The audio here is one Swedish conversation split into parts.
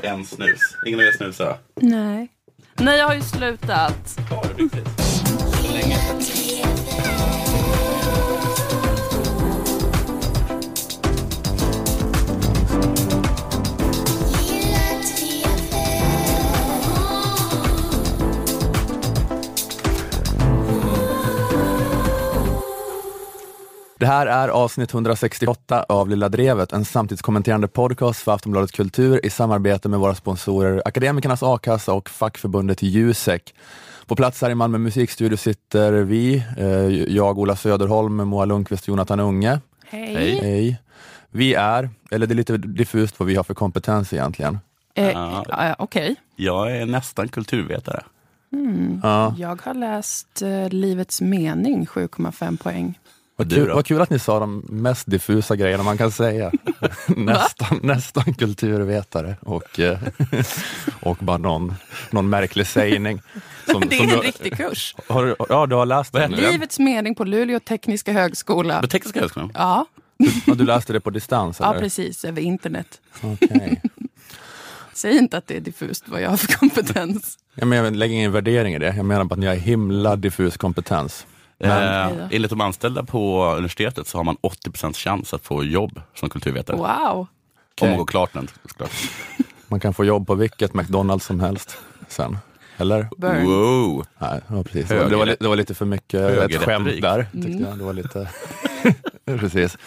tar en snus. Ingen vill snusa? Nej. Nej, jag har ju slutat. Har du riktigt? Det här är avsnitt 168 av Lilla Drevet, en samtidskommenterande podcast för Aftonbladet Kultur i samarbete med våra sponsorer Akademikernas A-kassa och fackförbundet Jusek. På plats här i Malmö musikstudio sitter vi, eh, jag Ola Söderholm, Moa Lundqvist och Jonathan Unge. Hej. Hej. Vi är, eller det är lite diffust vad vi har för kompetens egentligen. Eh, Ja. ja, Okej. Jag är nästan kulturvetare. Ja. Jag har läst eh, Livets mening, 7,5 poäng. Vad, Du kul, vad kul att ni sa de mest diffusa grejerna man kan säga. nästan, nästan kulturvetare och, eh, och bara någon, någon märklig sägning. Som, Det är som en du, riktig kurs. har, du- ja, du har läst den? Livets mening på Luleå tekniska högskola. På Tekniska högskolan? Ja, Ja, du läste det på distans? ja, Eller? precis. Över internet. Okej. Säg inte att det är diffust vad jag har för kompetens. Ja, men jag lägger ingen värdering i det. Jag menar bara att ni har himla diffus kompetens. Eh, Hej då. enligt de anställda på universitetet så har man 80% chans att få jobb som kulturvetare. Wow. Om man går klart den såklart. Man kan få jobb på vilket McDonalds som helst sen. Eller? Burn. Wow! Nej, ja, precis. Det var, det var lite för mycket ett skämt där. Tyckte jag. Det var lite... precis.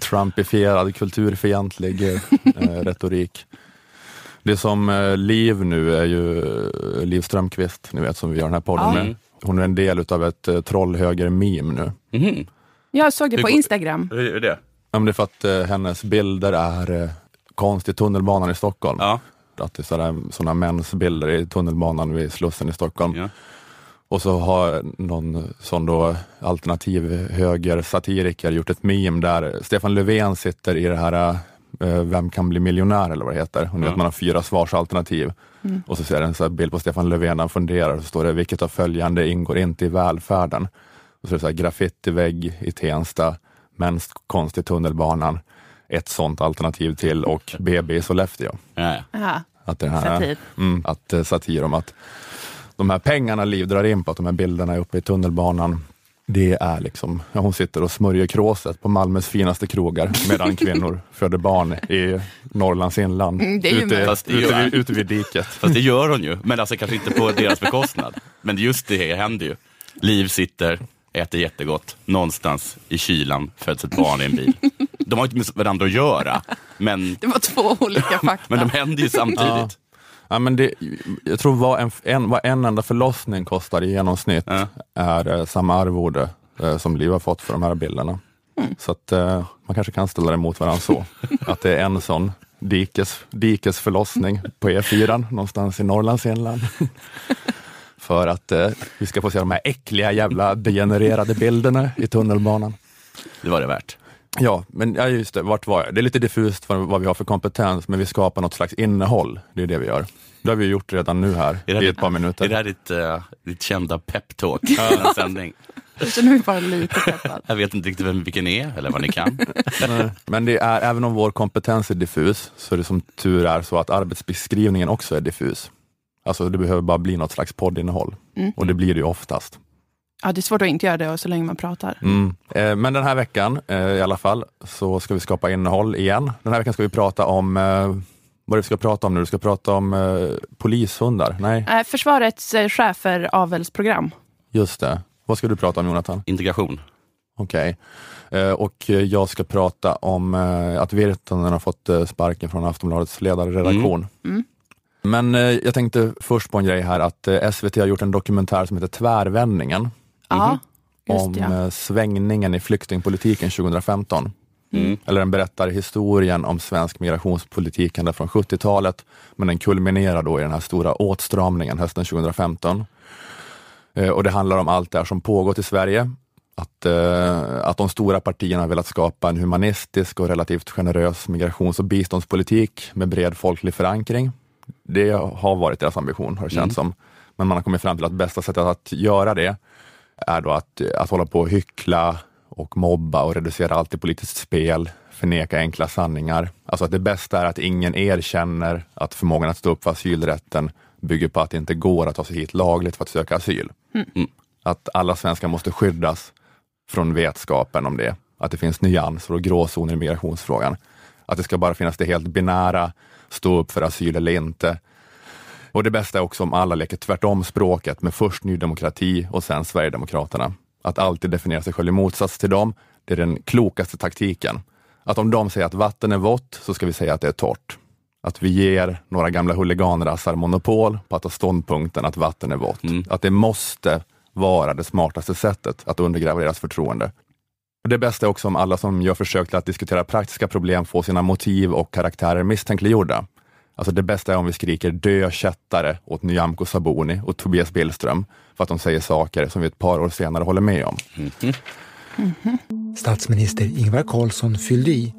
Trumpifierad, kulturfientlig eh, retorik. Det som eh, Liv nu är ju eh, Liv Strömquist, ni vet som vi gör den här podden med. Hon är en del utav ett eh, trollhöger-meme nu. Mhm. Jag såg det på Instagram. Hur är det? Ja, men det är för att eh, hennes bilder är eh, konst i tunnelbanan i Stockholm. Ja. Att det är sådana, sådana mäns bilder i tunnelbanan vid Slussen i Stockholm. ja. Och så har någon sån då alternativ höger satiriker gjort ett meme där Stefan Löfven sitter i det här eh, Vem kan bli miljonär eller vad det heter. Och ni vet, man har fyra svarsalternativ. Och så ser jag en sån här bild på Stefan Löfven han funderar och så står det vilket av följande ingår inte i välfärden. Och så är det så här graffitivägg i Tensta, konst i tunnelbanan, ett sånt alternativ till och BB i Sollefteå. Ja, ja. Aha. Att den här, Satir. Mm, att eh, satir om att de här pengarna Liv drar in på, att de här bilderna är uppe i tunnelbanan, det är liksom, ja, hon sitter och smörjer kråset på Malmös finaste krogar medan kvinnor föder barn i Norrlands inland, Mm, det är ju ute, Fast det gör- ute, vid, ute vid diket. Fast det gör hon ju, men alltså kanske inte på deras bekostnad. Men just det händer ju. Liv sitter, äter jättegott, någonstans i kylan föds ett barn i en bil. De har inte med varandra att göra, men, Det var två olika fakta. men de händer ju samtidigt. Ja, men det, jag tror vad en, en, vad en enda förlossning kostar i genomsnitt Ja. är eh, samma arvode eh, som Liv har fått för de här bilderna. Så att eh, man kanske kan ställa det mot varandra så. att det är en sån dikes, dikesförlossning på E4 någonstans i Norrlands inland. för att eh, vi ska få se de här äckliga jävla degenererade bilderna i tunnelbanan. Det var det värt. Ja, men ja, just det, vart var jag? Det är lite diffust vad, vad vi har för kompetens, men vi skapar något slags innehåll. Det är det vi gör. Det har vi gjort redan nu här i ett par minuter. Är det här ditt, uh, ditt kända peptalk i en sändning? Jag känner mig bara lite peppad. Jag vet inte riktigt vem vilken ni är eller vad ni kan. Nej, Men det är, även om vår kompetens är diffus, så är det som tur är så att arbetsbeskrivningen också är diffus. Alltså det behöver bara bli något slags poddinnehåll. Mm. Och det blir det ju oftast. Ja, det är svårt att inte göra det så länge man pratar. Mm. Eh, Men den här veckan eh, i alla fall så ska vi skapa innehåll igen. Den här veckan ska vi prata om, eh, vad är det vi ska prata om nu? Vi ska prata om eh, polishundar. Nej, Eh, Försvarets eh, chefer avelsprogram. just det. Vad ska du prata om Jonathan? Integration. Okej. Eh, Och jag ska prata om eh, att Virtanen har fått eh, sparken från Aftonbladets ledarredaktion. Mm. Men eh, jag tänkte först på en grej här att eh, SVT har gjort en dokumentär som heter Tvärvändningen Ja, just om. Ja. eh, svängningen i flyktingpolitiken 2015. Mm. Eller den berättar historien om svensk migrationspolitik ända från 70-talet, men den kulminerar då i den här stora åtstramningen hösten 2015. Eh, Och det handlar om allt det här som pågått i Sverige, att, eh, att de stora partierna har velat skapa en humanistisk och relativt generös migrations och biståndspolitik med bred folklig förankring. Det har varit deras ambition, har det känts som. Men man har kommit fram till att bästa sättet att göra det är då att, att hålla på och hyckla och mobba och reducera allt till politiskt spel, förneka enkla sanningar. Alltså att det bästa är att ingen erkänner att förmågan att stå upp för asylrätten bygger på att det inte går att ta sig hit lagligt för att söka asyl. Mm. Att alla svenskar måste skyddas från vetskapen om det. Att det finns nyanser och gråzoner i migrationsfrågan. Att det ska bara finnas det helt binära, stå upp för asyl eller inte. Och det bästa är också om alla leker tvärtom språket med först Ny Demokrati och sen Sverigedemokraterna. Att alltid definiera sig själv i motsats till dem, det är den klokaste taktiken. Att om de säger att vatten är vått, så ska vi säga att det är torrt. Att vi ger några gamla huliganrassar monopol på att ta ståndpunkten att vatten är vått. Mm. Att det måste vara det smartaste sättet att undergräva deras förtroende. Och det bästa är också om alla som gör försök till att diskutera praktiska problem får sina motiv och karaktärer misstänkliggjorda. Alltså det bästa är om vi skriker dö kättare åt Nyamko Sabuni och Tobias Billström för att de säger saker som vi ett par år senare håller med om. Mm -hmm. Mm -hmm. Statsminister Ingvar Carlsson fyllde i.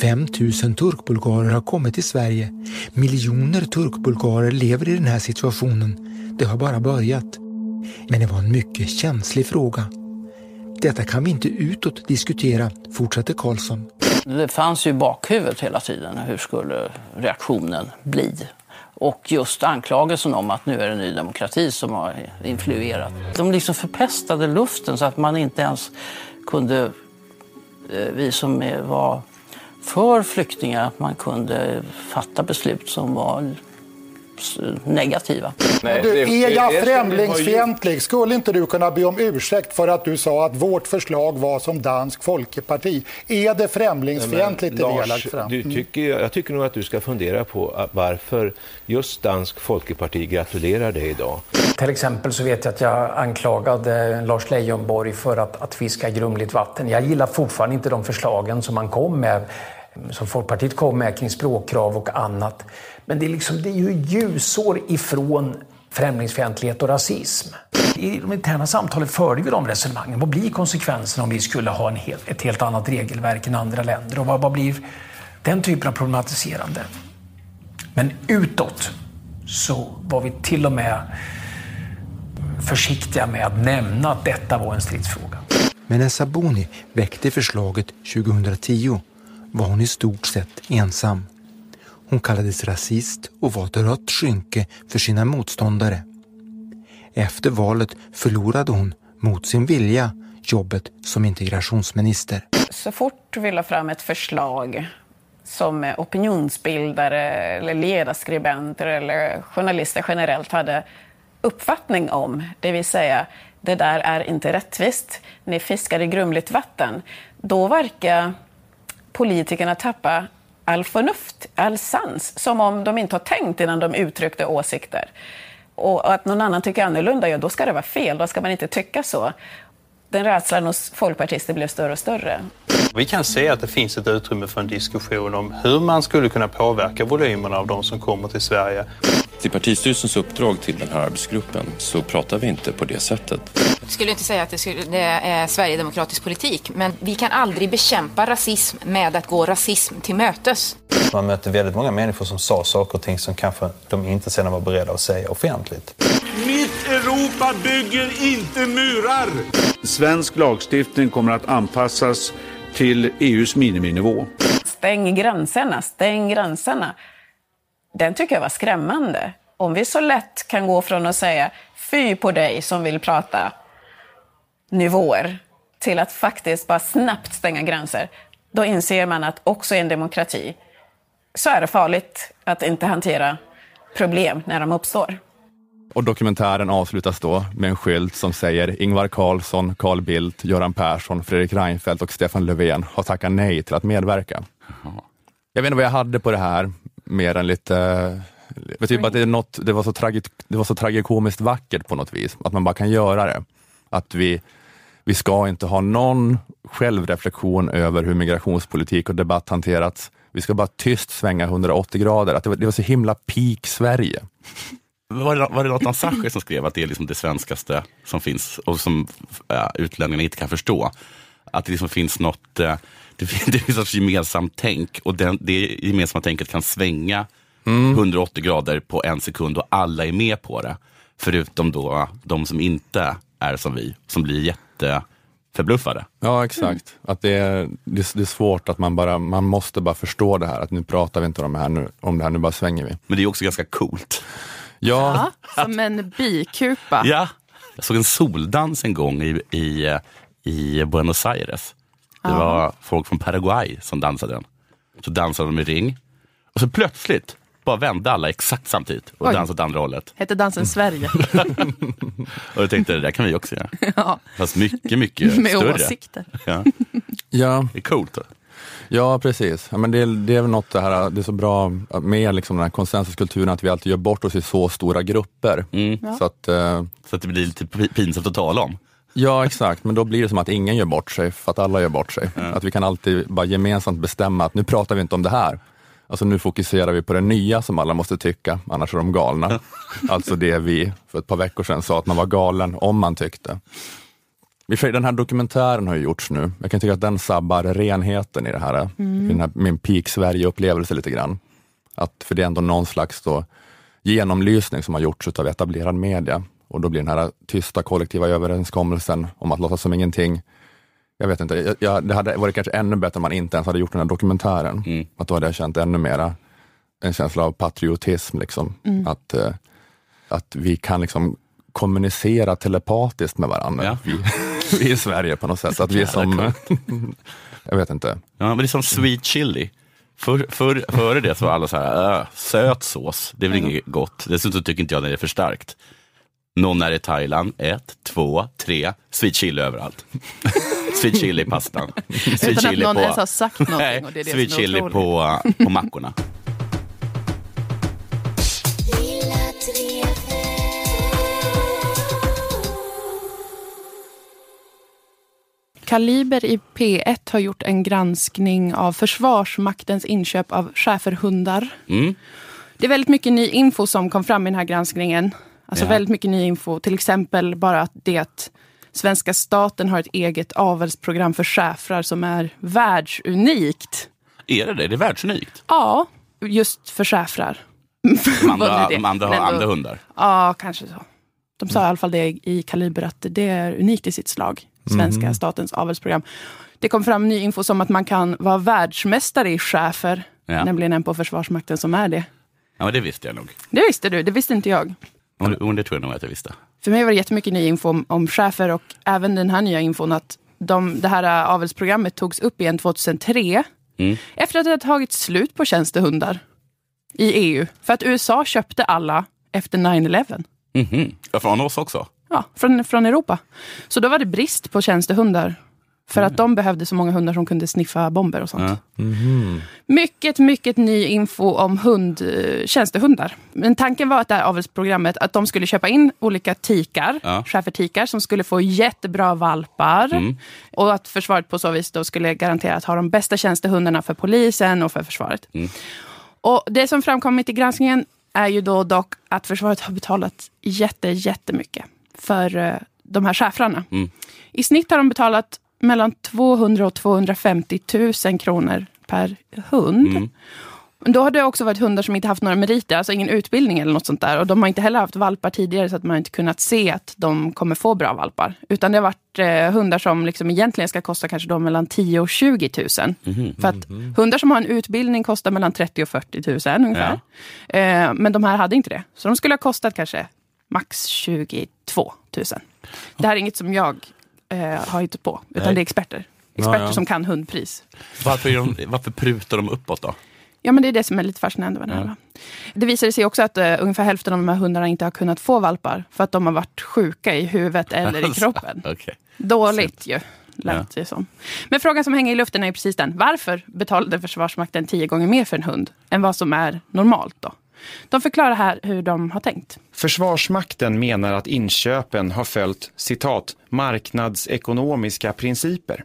5 000 turkbulgarer har kommit till Sverige. Miljoner turkbulgarer lever i den här situationen. Det har bara börjat. Men det var en mycket känslig fråga. Detta kan vi inte utåt diskutera, fortsatte Karlsson. Det fanns ju i bakhuvudet hela tiden. Hur skulle reaktionen bli? Och just anklagelsen om att nu är det Ny Demokrati som har influerat. De liksom förpestade luften så att man inte ens kunde, eh, vi som var för flyktingar, att man kunde fatta beslut som var negativa. Nej, du, är jag främlingsfientlig? Skulle inte du kunna be om ursäkt för att du sa att vårt förslag var som Dansk Folkeparti? Är det främlingsfientligt det vi har lagt fram? Du tycker, jag tycker nog att du ska fundera på varför just Dansk Folkeparti gratulerar dig idag. Till exempel så vet jag att jag anklagade Lars Leijonborg för att, att fiska grumligt vatten. Jag gillar fortfarande inte de förslagen som han kom med som Folkpartiet kom med kring språkkrav och annat. Men det är, liksom, det är ju ljusår ifrån främlingsfientlighet och rasism. I de interna samtalen förde vi de resonemangen. Vad blir konsekvenserna om vi skulle ha en hel, ett helt annat regelverk än andra länder? Och vad, vad blir den typen av problematiserande? Men utåt så var vi till och med försiktiga med att nämna att detta var en stridsfråga. Men när Sabuni väckte förslaget 2010 var hon i stort sett ensam. Hon kallades rasist och var ett rött skynke för sina motståndare. Efter valet förlorade hon, mot sin vilja, jobbet som integrationsminister. Så fort vi la fram ett förslag som opinionsbildare, eller ledarskribenter eller journalister generellt hade uppfattning om, det vill säga det där är inte rättvist, ni fiskar i grumligt vatten, då verkar politikerna tappa all förnuft, all sans, som om de inte har tänkt innan de uttryckte åsikter. Och att någon annan tycker annorlunda, ja då ska det vara fel, då ska man inte tycka så. Den rädslan hos folkpartister blev större och större. Vi kan se att det finns ett utrymme för en diskussion om hur man skulle kunna påverka volymerna av de som kommer till Sverige. Till partistyrelsens uppdrag till den här arbetsgruppen så pratar vi inte på det sättet. Jag skulle inte säga att det, skulle, det är sverigedemokratisk politik, men vi kan aldrig bekämpa rasism med att gå rasism till mötes. Man möter väldigt många människor som sa saker och ting som kanske de inte sedan var beredda att säga offentligt. Mitt Europa bygger inte murar! Svensk lagstiftning kommer att anpassas till EUs miniminivå. Stäng gränserna, stäng gränserna. Den tycker jag var skrämmande. Om vi så lätt kan gå från att säga fy på dig som vill prata nivåer till att faktiskt bara snabbt stänga gränser, då inser man att också i en demokrati så är det farligt att inte hantera problem när de uppstår. Och dokumentären avslutas då med en skylt som säger Ingvar Carlsson, Carl Bildt, Göran Persson, Fredrik Reinfeldt och Stefan Löfven har tackat nej till att medverka. Jag vet inte vad jag hade på det här, mer än lite typ att det, är något, det, var så tragik, det var så tragikomiskt vackert på något vis, att man bara kan göra det. Att vi, vi ska inte ha någon självreflektion över hur migrationspolitik och debatt hanterats. Vi ska bara tyst svänga 180 grader. Att det var, det var så himla peak Sverige. Var det, var det Lotta Sacher som skrev att det är liksom det svenskaste som finns och som äh, utlänningarna inte kan förstå? Att det liksom finns något, äh, det, finns, det finns ett gemensamt tänk och den, det gemensamma tänket kan svänga mm. 180 grader på en sekund och alla är med på det. Förutom då de som inte är som vi, som blir jätte förbluffade. Ja, exakt. Att det, är, det, är, det är svårt att man bara, man måste bara förstå det här, att nu pratar vi inte om det här, nu, om det här, nu bara svänger vi. Men det är också ganska coolt. Ja. ja som en bikupa. Ja, jag såg en soldans en gång i, i, i Buenos Aires. Det Ja. var folk från Paraguay som dansade den. Så dansade de i ring. Och så plötsligt bara vände alla exakt samtidigt och Oj. dansade åt andra hållet. Hette dansen Sverige. Och jag tänkte, det där kan vi också göra. ja. Fast mycket, mycket Med större. åsikter. Ja. Ja. Det är coolt. Ja, precis. Ja, men det, det är väl något det här, det är så bra med liksom den här konsensuskulturen att vi alltid gör bort oss i så stora grupper. Ja. Så, att, eh, så att det blir lite pi- pinsamt att tala om. Ja, exakt. Men då blir det som att ingen gör bort sig, för att alla gör bort sig. Att vi kan alltid bara gemensamt bestämma att nu pratar vi inte om det här. Alltså nu fokuserar vi på det nya som alla måste tycka, annars är de galna. alltså det vi för ett par veckor sedan sa att man var galen om man tyckte. I och för sig, Den här dokumentären har ju gjorts nu. Jag kan tycka att den sabbar renheten i det här, Mm. i den här min peak Sverige-upplevelse lite grann. Att, för det är ändå någon slags då, genomlysning som har gjorts av etablerad media. Och då blir den här tysta kollektiva överenskommelsen om att låtsas som ingenting. Jag vet inte, jag, jag, det hade varit kanske ännu bättre om man inte ens hade gjort den här dokumentären. Att då hade jag känt ännu mera en känsla av patriotism. Liksom. Mm. Att, eh, att vi kan liksom kommunicera telepatiskt med varandra. Vi, vi i Sverige på något sätt. Så att vi är som, jag vet inte. Ja, men det är som sweet chili. För, för, före det så var alla så här, äh, söt sås, det är väl inget gott. Dessutom tycker inte jag det är för starkt. Någon är i Thailand, ett, två, tre, sweet chili överallt. sweet chili i pastan. Sweet Utan att chili någon på, ens har sagt någonting. Nej, och det är det sweet som är chili på, på mackorna. Kaliber i P1 har gjort en granskning av Försvarsmaktens inköp av schäferhundar. Mm. Det är väldigt mycket ny info som kom fram i den här granskningen. Alltså Ja. väldigt mycket ny info. Till exempel bara att det att svenska staten har ett eget avelsprogram för schäfrar som är världsunikt. Är det det? Det är världsunikt. Ja, just för schäfrar. De andra, det? de andra har andra hundar. Ja, kanske så. De sa i alla fall det i Kaliber att det är unikt i sitt slag. Svenska Mm. statens avelsprogram. Det kom fram ny info som att man kan vara världsmästare i schäfer. Ja. Nämligen en på Försvarsmakten som är det. Ja, men det visste jag nog. Det visste du, det visste inte jag. Och det, tror jag nog att jag visste. För mig var det jättemycket ny info om, om schäfer och även den här nya infon att de, det här äh, avelsprogrammet togs upp igen 2003. Mm. Efter att det hade tagit slut på tjänstehundar i EU. För att USA köpte alla efter 9-11. Mhm. Ja, från oss också. Ja, från, från Europa. Så då var det brist på tjänstehundar. För att de behövde så många hundar som kunde sniffa bomber och sånt. Mycket, mycket ny info om hund, eh, tjänstehundar. Men tanken var att det här avelsprogrammet, att de skulle köpa in olika tikar, Ja. schäfertikar, som skulle få jättebra valpar. Mm. Och att försvaret på så vis då skulle garantera att ha de bästa tjänstehundarna för polisen och för försvaret. Mm. Och det som framkommit i granskningen är ju då dock att försvaret har betalat jätte, jättemycket för eh, de här schäfrarna. Mm. I snitt har de betalat mellan 200 och 250 000 kronor per hund. Mm. Då har det också varit hundar som inte haft några meriter, alltså ingen utbildning eller något sånt där. Och de har inte heller haft valpar tidigare så att man inte kunnat se att de kommer få bra valpar. Utan det har varit eh, hundar som liksom egentligen ska kosta kanske då mellan 10 och 20 000. Mhm. För att hundar som har en utbildning kostar mellan 30 och 40 000 ungefär. Eh, men de här hade inte det. Så de skulle ha kostat kanske max 22 000. Det här är inget som jag eh, har hittat på, utan Nej. det är experter. Experter Ja, ja. som kan hundpris. Varför, de, varför prutar de uppåt då? Ja, men det är det som är lite fascinerande med det här. Ja. Det visade sig också att uh, ungefär hälften av de här hundarna inte har kunnat få valpar. För att de har varit sjuka i huvudet eller i Alltså, kroppen. Okej. Dåligt ju, lät Ja. som. Men frågan som hänger i luften är precis den. Varför betalade Försvarsmakten tio gånger mer för en hund än vad som är normalt då? De förklarar här hur de har tänkt. Försvarsmakten menar att inköpen har följt citat marknadsekonomiska principer.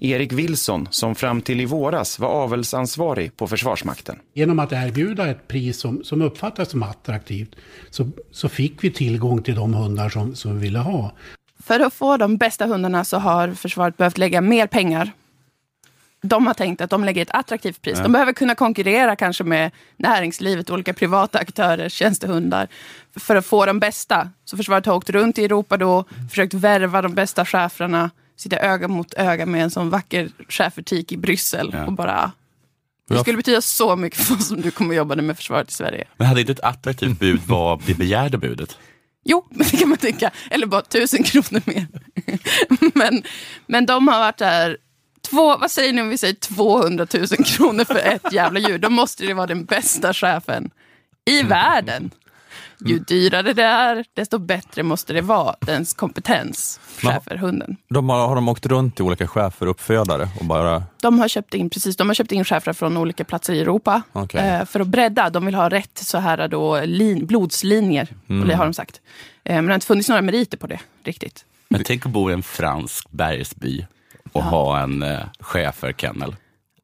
Erik Wilson, som fram till i våras var avelsansvarig på Försvarsmakten. Genom att erbjuda ett pris som, som uppfattas som attraktivt så, så fick vi tillgång till de hundar som, som vi ville ha. För att få de bästa hundarna så har försvaret behövt lägga mer pengar. De har tänkt att de lägger ett attraktivt pris. Ja. De behöver kunna konkurrera kanske med näringslivet, olika privata aktörer, tjänstehundar, för att få de bästa. Så försvaret har åkt runt i Europa då, försökt värva de bästa schäfrarna sitta öga mot öga med en sån vacker schäfertik i Bryssel och bara det skulle betyda så mycket för oss om du kommer och jobbade med försvaret i Sverige. Men hade inte ett attraktivt bud var det begärde budet? Jo, det kan man tycka. Eller bara tusen kronor mer. men, men de har varit där, två, vad säger ni om vi säger 200 000 kronor för ett jävla djur? Då måste det vara den bästa chefen i världen. Ju Mm. dyrare det är, desto bättre måste det vara, dens kompetens, schäferhunden. De har, har de åkt runt till olika chefer, uppfödare och bara... De har köpt in, precis, de har köpt in schäfrar från olika platser i Europa Okej. eh, för att bredda. De vill ha rätt så här då, lin, blodslinjer, Mm. det har de sagt. Eh, men det har inte funnits några meriter på det riktigt. Men tänk att bo i en fransk bergsby och ha en eh, schäferkennel.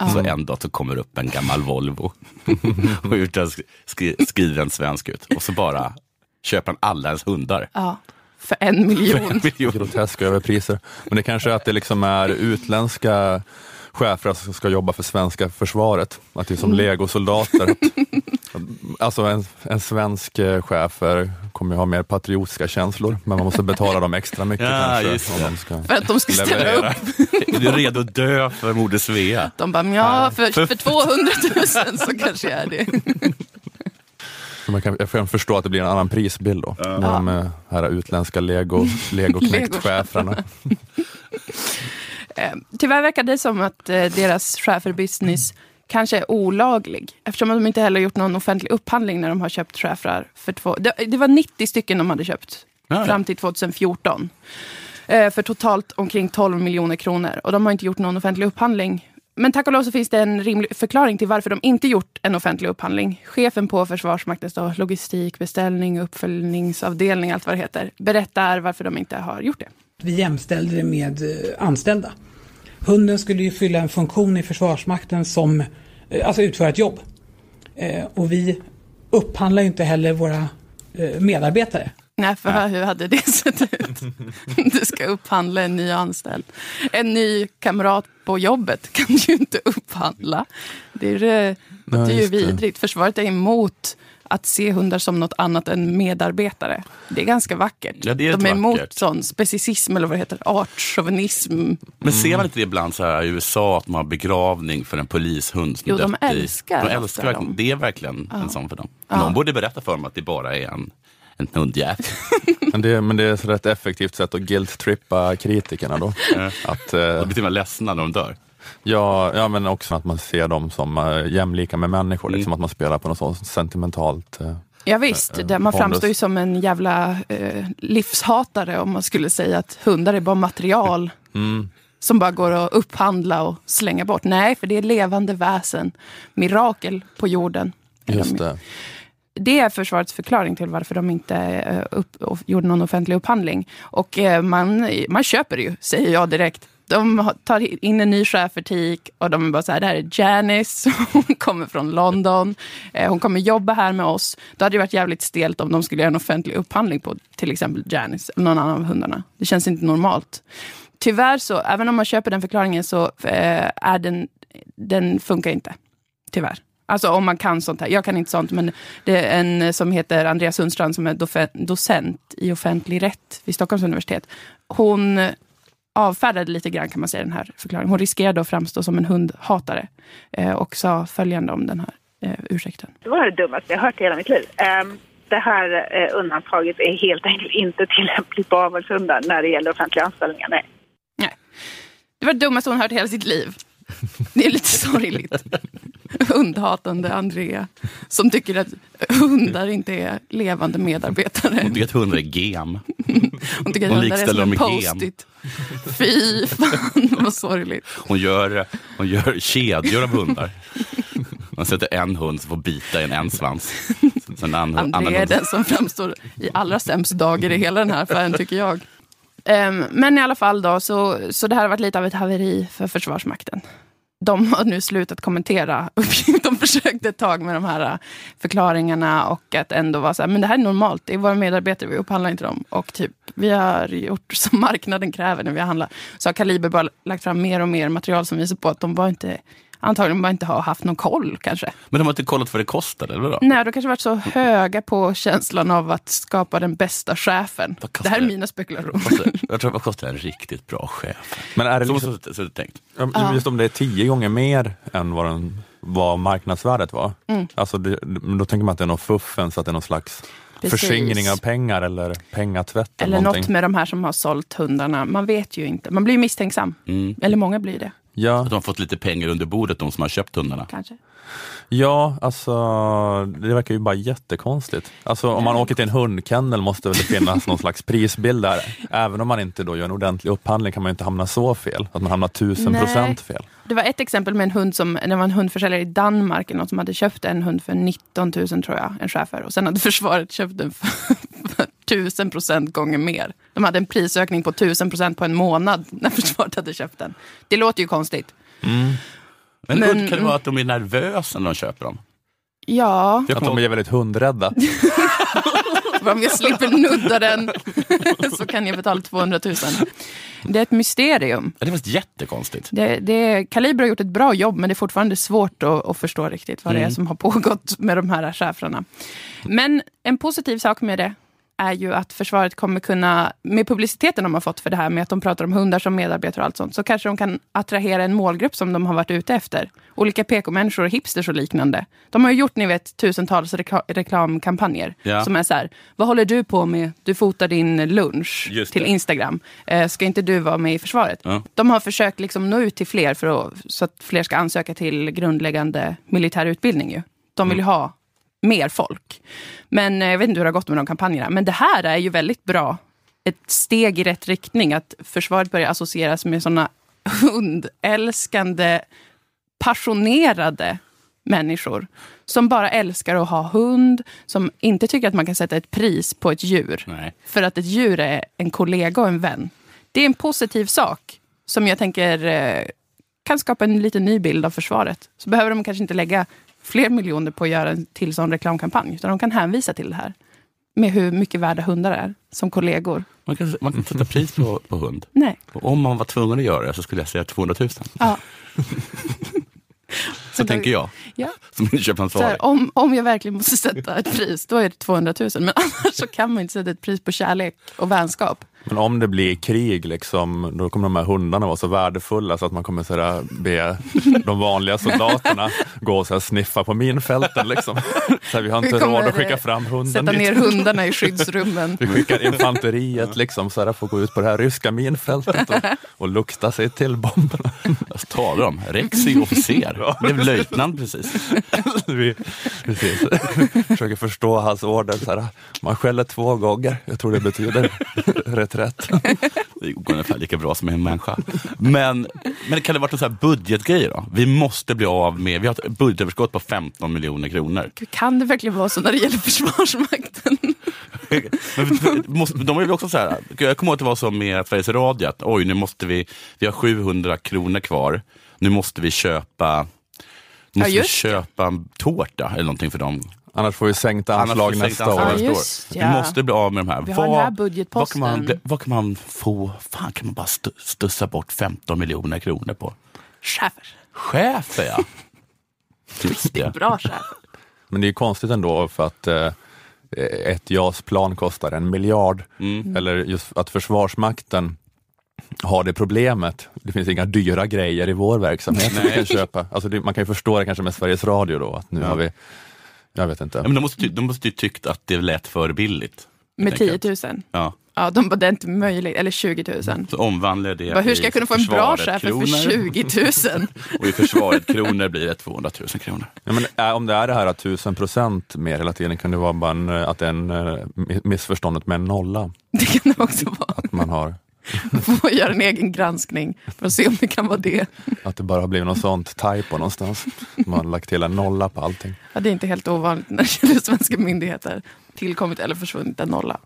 Så en dag så kommer upp en gammal Volvo och utan skri, skriver den svensk ut. Och så bara köper han alla ens hundar. Ja, för en miljon. Groteska överpriser. Men det kanske är att det liksom är utländska chefer som ska jobba för svenska försvaret. Att det är som Mm. legosoldater. Alltså en, en svensk eh, chefer kommer ju ha mer patriotiska känslor, men man måste betala dem extra mycket Ja, kanske. om de ska För att de ska ställa leverera. upp. Är du redo att dö för Moder Svea? De bara, ja, för, För- för 200 000 så kanske jag är det. Man kan, jag kan förstå att det blir en annan prisbild då. Med de eh, här utländska lego, legoknäcktcheferna. Eh, tyvärr verkar det som att deras schäferbusiness kanske är olaglig. Eftersom de inte heller gjort någon offentlig upphandling när de har köpt schäfrar. För två, det, det var 90 stycken de hade köpt Ja, fram till 2014. Eh, för totalt omkring 12 miljoner kronor. Och de har inte gjort någon offentlig upphandling. Men tack och lov så finns det en rimlig förklaring till varför de inte gjort en offentlig upphandling. Chefen på Försvarsmaktens då, logistik, beställning, uppföljningsavdelning, allt vad det heter, berättar varför de inte har gjort det. Vi jämställde det med eh, anställda. Hunden skulle ju fylla en funktion i Försvarsmakten som, eh, alltså utföra ett jobb. Eh, Och vi upphandlar ju inte heller våra eh, medarbetare. Nej, för hur hade det sett ut? Du ska upphandla en ny anställd. En ny kamrat på jobbet kan du ju inte upphandla. Det är, det låter ju vidrigt. Försvaret är emot att se hundar som något annat än medarbetare. Det är ganska vackert. Ja, det är De är emot vackert. sån specicism, eller vad det heter, artchauvinism. Men ser man inte det ibland så här i USA att man har begravning för en polishund som Jo, de dött i- älskar de älskar verkligen, dem. Det är verkligen Ja. en sån för dem. Ja. Någon borde berätta för dem att det bara är en, en hundjävel. Men det, men det är ett rätt effektivt sätt att guilt-trippa kritikerna då. Att, eh, De blir till och med ledsna när de dör. Ja, ja, men också att man ser dem som eh, jämlika med människor, liksom att man spelar på något sånt sentimentalt eh, Ja, visst, det, man framstår ju som en jävla eh, livshatare om man skulle säga att hundar är bara material Mm. som bara går att upphandla och slänga bort. Nej, för det är levande väsen. Mirakel på jorden. Just de. det. Det är försvarets förklaring till varför de inte upp, gjorde någon offentlig upphandling. Och man, man köper ju, säger jag direkt. De tar in en ny schäfertik och de är bara så här, det här är Janice, hon kommer från London, eh, hon kommer jobba här med oss. Då hade det varit jävligt stelt om de skulle göra en offentlig upphandling på till exempel Janice, eller någon annan av hundarna. Det känns inte normalt. Tyvärr så, även om man köper den förklaringen så eh, är den, den funkar inte. Tyvärr. Alltså om man kan sånt här. Jag kan inte sånt, men det är en som heter Andreas Sundstrand som är docent i offentlig rätt vid Stockholms universitet. Hon avfärdade lite grann kan man säga den här förklaringen. Hon riskerade att framstå som en hundhatare eh, och sa följande om den här eh, ursäkten. Det var det dummaste jag hört i hela mitt liv. Ehm, det här eh, undantaget är helt enkelt inte tillämpligt på avelshundar när det gäller offentliga anställningar. Nej. Det var det dummaste hon hört i hela sitt liv. Det är lite sorgligt. Hundhatande Andrea som tycker att hundar inte är levande medarbetare. Hon tycker att hundar är gem. Hon tycker att Hon hundar är som en post-it. Fy fan vad sorgligt. Hon gör, hon gör kedjor av hundar. Man sätter en hund som får bita en, en svans. Sen annan Andrea är den som framstår i allra sämst dagar i hela den här affären tycker jag. Ehm, men i alla fall då, så, så det här har varit lite av ett haveri för Försvarsmakten. De har nu slutat kommentera. uppgifter. De försökte ett tag med de här äh, förklaringarna och att ändå vara så här, men det här är normalt, det är våra medarbetare, vi upphandlar inte dem. Och typ, vi har gjort som marknaden kräver när vi handlar. Så har Kaliber bara lagt fram mer och mer material som visar på att de var inte antagligen bara inte har haft någon koll kanske. Men de har inte kollat vad det kostade, eller vadå? Nej, de kanske varit så höga på känslan av att skapa den bästa chefen. Det här är mina spekulationer. Jag tror vad kostar en riktigt bra chef? Men är det så, liksom, så, så, så tänkt. Just om det är tio gånger mer än vad, den, vad marknadsvärdet var. Mm. Alltså det, då tänker man att det är någon fuffen, så att det är någon slags Precis. förskingring av pengar eller pengatvätt. Eller någonting. något med de här som har sålt hundarna. Man vet ju inte. Man blir misstänksam. Mm. Eller många blir det. Ja. Att de har fått lite pengar under bordet, de som har köpt hundarna. Kanske. Ja, alltså det verkar ju bara jättekonstigt. Alltså om man åker till en hundkennel måste väl det finnas någon slags prisbild där. Även om man inte då gör en ordentlig upphandling kan man ju inte hamna så fel, att man hamnar tusen procent fel. Det var ett exempel med en hund som, det var en hundförsäljare i Danmark eller något som hade köpt en hund för 19 000 tror jag, en schäfer. Och sen hade försvaret köpt den för, för 1000 procent gånger mer. De hade en prisökning på 1000 procent på en månad när försvaret hade köpt den. Det låter ju konstigt. Mm. Men, Men- kan det vara att de är nervösa när de köper dem? Ja, Att de är väldigt hundrädda. om jag slipper nudda den så kan jag betala 200 000. Det är ett mysterium. Det var jättekonstigt. Det, det, Kaliber har gjort ett bra jobb, men det är fortfarande svårt att, att förstå riktigt vad det är Mm. som har pågått med de här schäfrarna. Men en positiv sak med det är ju att försvaret kommer kunna, med publiciteten de har fått för det här med att de pratar om hundar som medarbetare och allt sånt, så kanske de kan attrahera en målgrupp som de har varit ute efter. Olika PK-människor, hipsters och liknande. De har ju gjort, ni vet, tusentals rekla- reklamkampanjer Ja. som är så här, vad håller du på med? Du fotar din lunch till. Instagram. Eh, ska inte du vara med i försvaret? Ja. De har försökt liksom nå ut till fler för att, så att fler ska ansöka till grundläggande militär utbildning. Ju. De vill ju ha mer folk. Men eh, jag vet inte hur det har gått med de kampanjerna. Men det här är ju väldigt bra. Ett steg i rätt riktning. Att försvaret börjar associeras med sådana hundälskande, passionerade människor. Som bara älskar att ha hund. Som inte tycker att man kan sätta ett pris på ett djur. Nej. För att ett djur är en kollega och en vän. Det är en positiv sak som jag tänker eh, kan skapa en lite ny bild av försvaret. Så behöver de kanske inte lägga fler miljoner på att göra en till sån reklamkampanj. Utan de kan hänvisa till det här. Med hur mycket värda hundar är som kollegor. Man kan, man kan sätta pris på, på hund. Nej. Och om man var tvungen att göra det så skulle jag säga 200 000. Ja. Så tänker jag, Ja. som Så inköpsansvarig. om, om jag verkligen måste sätta ett pris, då är det 200 000. Men annars så kan man inte sätta ett pris på kärlek och vänskap. Men om det blir krig, liksom, då kommer de här hundarna vara så värdefulla så att man kommer så här, be de vanliga soldaterna gå och så här, sniffa på minfälten. Liksom. Så här, vi har inte råd att skicka fram hunden Sätta dit. ner hundarna i skyddsrummen. Vi skickar infanteriet liksom, så här, får gå ut på det här ryska minfältet och, och lukta sig till bomberna. Vad talar om? Rex är ju officer. Blev löjtnant precis. Vi, precis. Försöker förstå hans order. Så här, man skäller två gånger, jag tror det betyder reträtt. Det går ungefär lika bra som en människa. Men, men kan det varit en sån budgetgrej då? Vi måste bli av med, vi har ett budgetöverskott på 15 miljoner kronor. Kan det verkligen vara så när det gäller Försvarsmakten? Men, måste, de är väl också så här, jag kommer ihåg att det var så med Sveriges Radio, att oj nu måste vi, vi har 700 kronor kvar, nu måste vi köpa Måste vi just köpa en tårta eller någonting för dem? Annars får vi sänkta Annars anslag nästa år. Ja, nästa just, år. ja. Vi måste bli av med de här. Vi har den här budgetposten. Vad kan man, vad kan man få, fan kan man bara stu- stussa bort 15 miljoner kronor på? Chefer. Chefer ja! Det. Bra chef. Men det är ju konstigt ändå för att eh, ett JAS-plan kostar en miljard. Mm. Eller just att Försvarsmakten har det problemet. Det finns inga dyra grejer i vår verksamhet som vi Nej. kan köpa. Alltså det, man kan ju förstå det kanske med Sveriges Radio då, att nu Ja. har vi, jag vet inte. Ja, men de, måste, ty- de måste ju tyckt att det lät för billigt. Med helt 10 enkelt. 000. Ja. Ja, de bara, det är inte möjligt. Eller 20 000. Så omvandlar det Bara, hur ska jag kunna få en bra chef för kronor. 20 000? Och i försvaret kronor blir det 200 000 kronor. Ja, men, äh, om det är det här att tusen procent mer hela tiden, kan det vara bara en, eh, att det är en, mi- missförståndet med en nolla? Det kan det också vara. Att man har, Få göra en egen granskning för att se om det kan vara det. att det bara har blivit något sånt typo någonstans. Man har lagt till en nolla på allting. Ja, det är inte helt ovanligt när det gäller svenska myndigheter. Tillkommit eller försvunnit en nolla.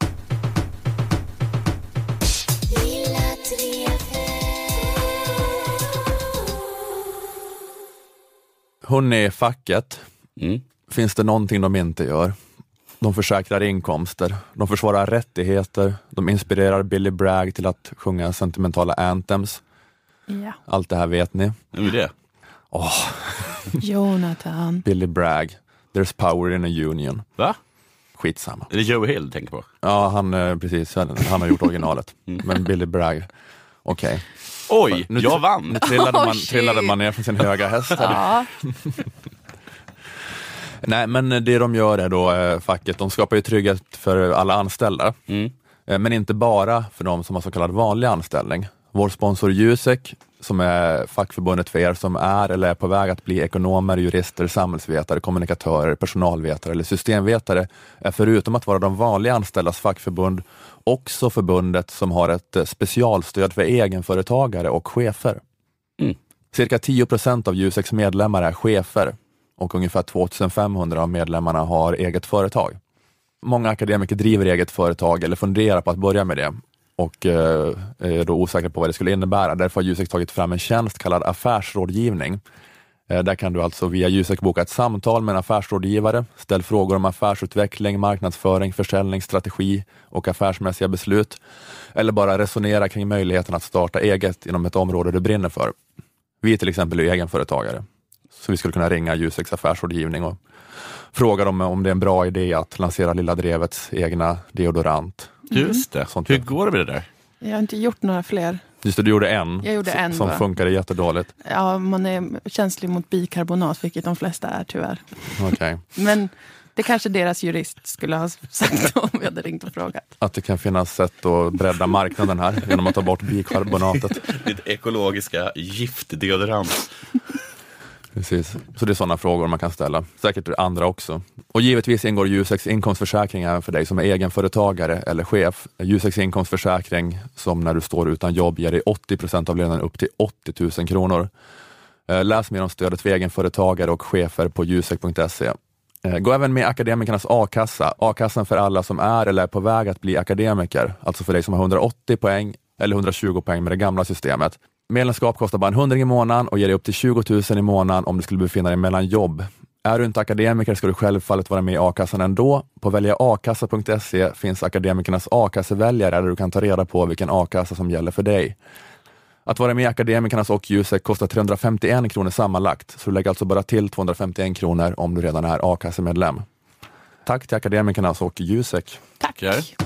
Hon är facket. Mm. Finns det någonting de inte gör? De försäkrar inkomster, de försvarar rättigheter, de inspirerar Billy Bragg till att sjunga sentimentala anthems. Ja. Allt det här vet ni. Vem är det? Jonathan. Billy Bragg. There's power in a union. Va? Skitsamma. Är det Joe Hill du tänker på? Ja, han, eh, precis, han, har gjort originalet. Men Billy Bragg, okej. Oj, Nu, jag vann. Nu trillade man, Oh, trillade man ner från sin höga häst. Ja. Nej, men det de gör är då, eh, facket, de skapar ju trygghet för alla anställda. Eh, Men inte bara för de som har så kallad vanlig anställning. Vår sponsor Jusek, som är fackförbundet för er som är eller är på väg att bli ekonomer, jurister, samhällsvetare, kommunikatörer, personalvetare eller systemvetare, är förutom att vara de vanliga anställdas fackförbund också förbundet som har ett eh, specialstöd för egenföretagare och chefer. Cirka 10 procent av Juseks medlemmar är chefer och ungefär 2500 av medlemmarna har eget företag. Många akademiker driver eget företag eller funderar på att börja med det och eh, är då osäkra på vad det skulle innebära. Därför har Jusek tagit fram en tjänst kallad affärsrådgivning. Eh, där kan du alltså via Jusek boka ett samtal med en affärsrådgivare, ställ frågor om affärsutveckling, marknadsföring, försäljning, strategi och affärsmässiga beslut. Eller bara resonera kring möjligheten att starta eget inom ett område du brinner för. Vi är till exempel egenföretagare, så vi skulle kunna ringa Juseks affärsrådgivning och fråga dem om det är en bra idé att lansera Lilla Drevets egna deodorant. Just det. Sånt Hur går det med det där? Jag har inte gjort några fler. Just det, du gjorde en, Jag gjorde som- en som bara. funkade jättedåligt. Ja, man är känslig mot bikarbonat, vilket de flesta är tyvärr. Okej. Men det kanske deras jurist skulle ha sagt om vi hade ringt och frågat. Att det kan finnas sätt att bredda marknaden här genom att ta bort bikarbonatet. Ditt ekologiska giftdeodorant. Precis. Så det är sådana frågor man kan ställa. Säkert andra också. Och givetvis ingår Juseks inkomstförsäkring även för dig som är egenföretagare eller chef. Juseks inkomstförsäkring som när du står utan jobb ger dig 80 procent av lönen upp till 80 000 kronor. Eh, läs mer om stödet för egenföretagare och chefer på jusek.se. Eh, gå även med i Akademikernas a-kassa, a-kassan för alla som är eller är på väg att bli akademiker, alltså för dig som har 180 poäng eller 120 poäng med det gamla systemet. Medlemskap kostar bara en hundring i månaden och ger dig upp till 20 000 i månaden om du skulle befinna dig mellan jobb. Är du inte akademiker ska du självfallet vara med i a-kassan ändå. På väljaakassa.se finns Akademikernas a-kasseväljare där du kan ta reda på vilken a-kassa som gäller för dig. Att vara med i Akademikernas och Jusek kostar 351 kronor sammanlagt, så du lägger alltså bara till 251 kronor om du redan är a-kassemedlem. Tack till Akademikernas och Jusek. Tackar.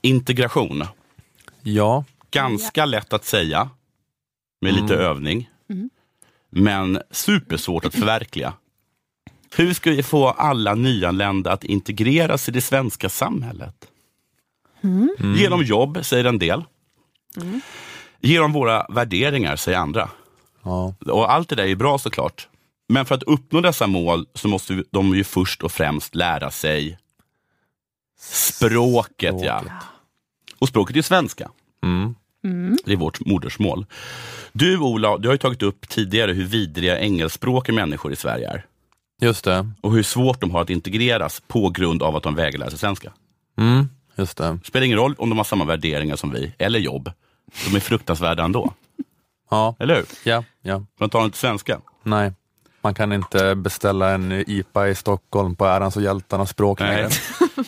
Integration. Ja. Ganska lätt att säga med lite Mm. övning. Mm. Men supersvårt att förverkliga. Hur ska vi få alla nyanlända att integreras i det svenska samhället? Mm. Genom jobb, säger en del. Mm. Genom våra värderingar, säger andra. Och allt det där är bra såklart. Men för att uppnå dessa mål så måste vi- de ju först och främst lära sig språket. Ja. Och språket är svenska. Mm. Det är vårt modersmål. Du Ola, du har ju tagit upp tidigare hur vidriga engelskspråkiga människor i Sverige är. Just det. Och hur svårt de har att integreras på grund av att de vägrar lära sig svenska. Mm, just det. Spelar ingen roll om de har samma värderingar som vi, eller jobb. De är fruktansvärda ändå. Ja. Eller hur? Ja, ja. Man tar inte svenska. Nej, man kan inte beställa en IPA i Stockholm på ärans och hjältarnas språk längre.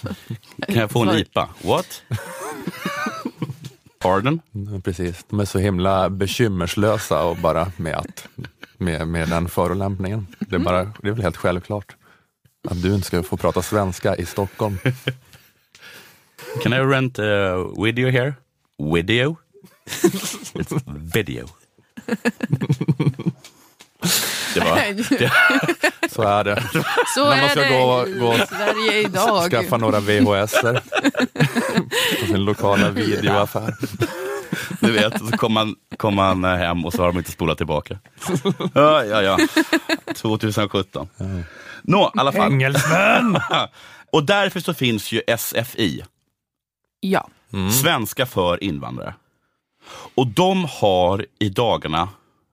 Kan jag få en IPA? What? Pardon? Precis, de är så himla bekymmerslösa och bara med, att, med, med den förolämpningen. Det är, bara, det är väl helt självklart att du inte ska få prata svenska i Stockholm. Can I rent a video here? Video? It's video. Det var... Det, Så är det. Så När man ska det gå, gå, Sverige idag. skaffa några VHS-er på sin lokala videoaffär. du vet, så kommer man kom man hem och så har de inte spolat tillbaka. Ja, ja, ja. 2017. Nå, i alla fall. Engelsmän! och därför så finns ju SFI, Ja. Svenska för invandrare. Och de har i dagarna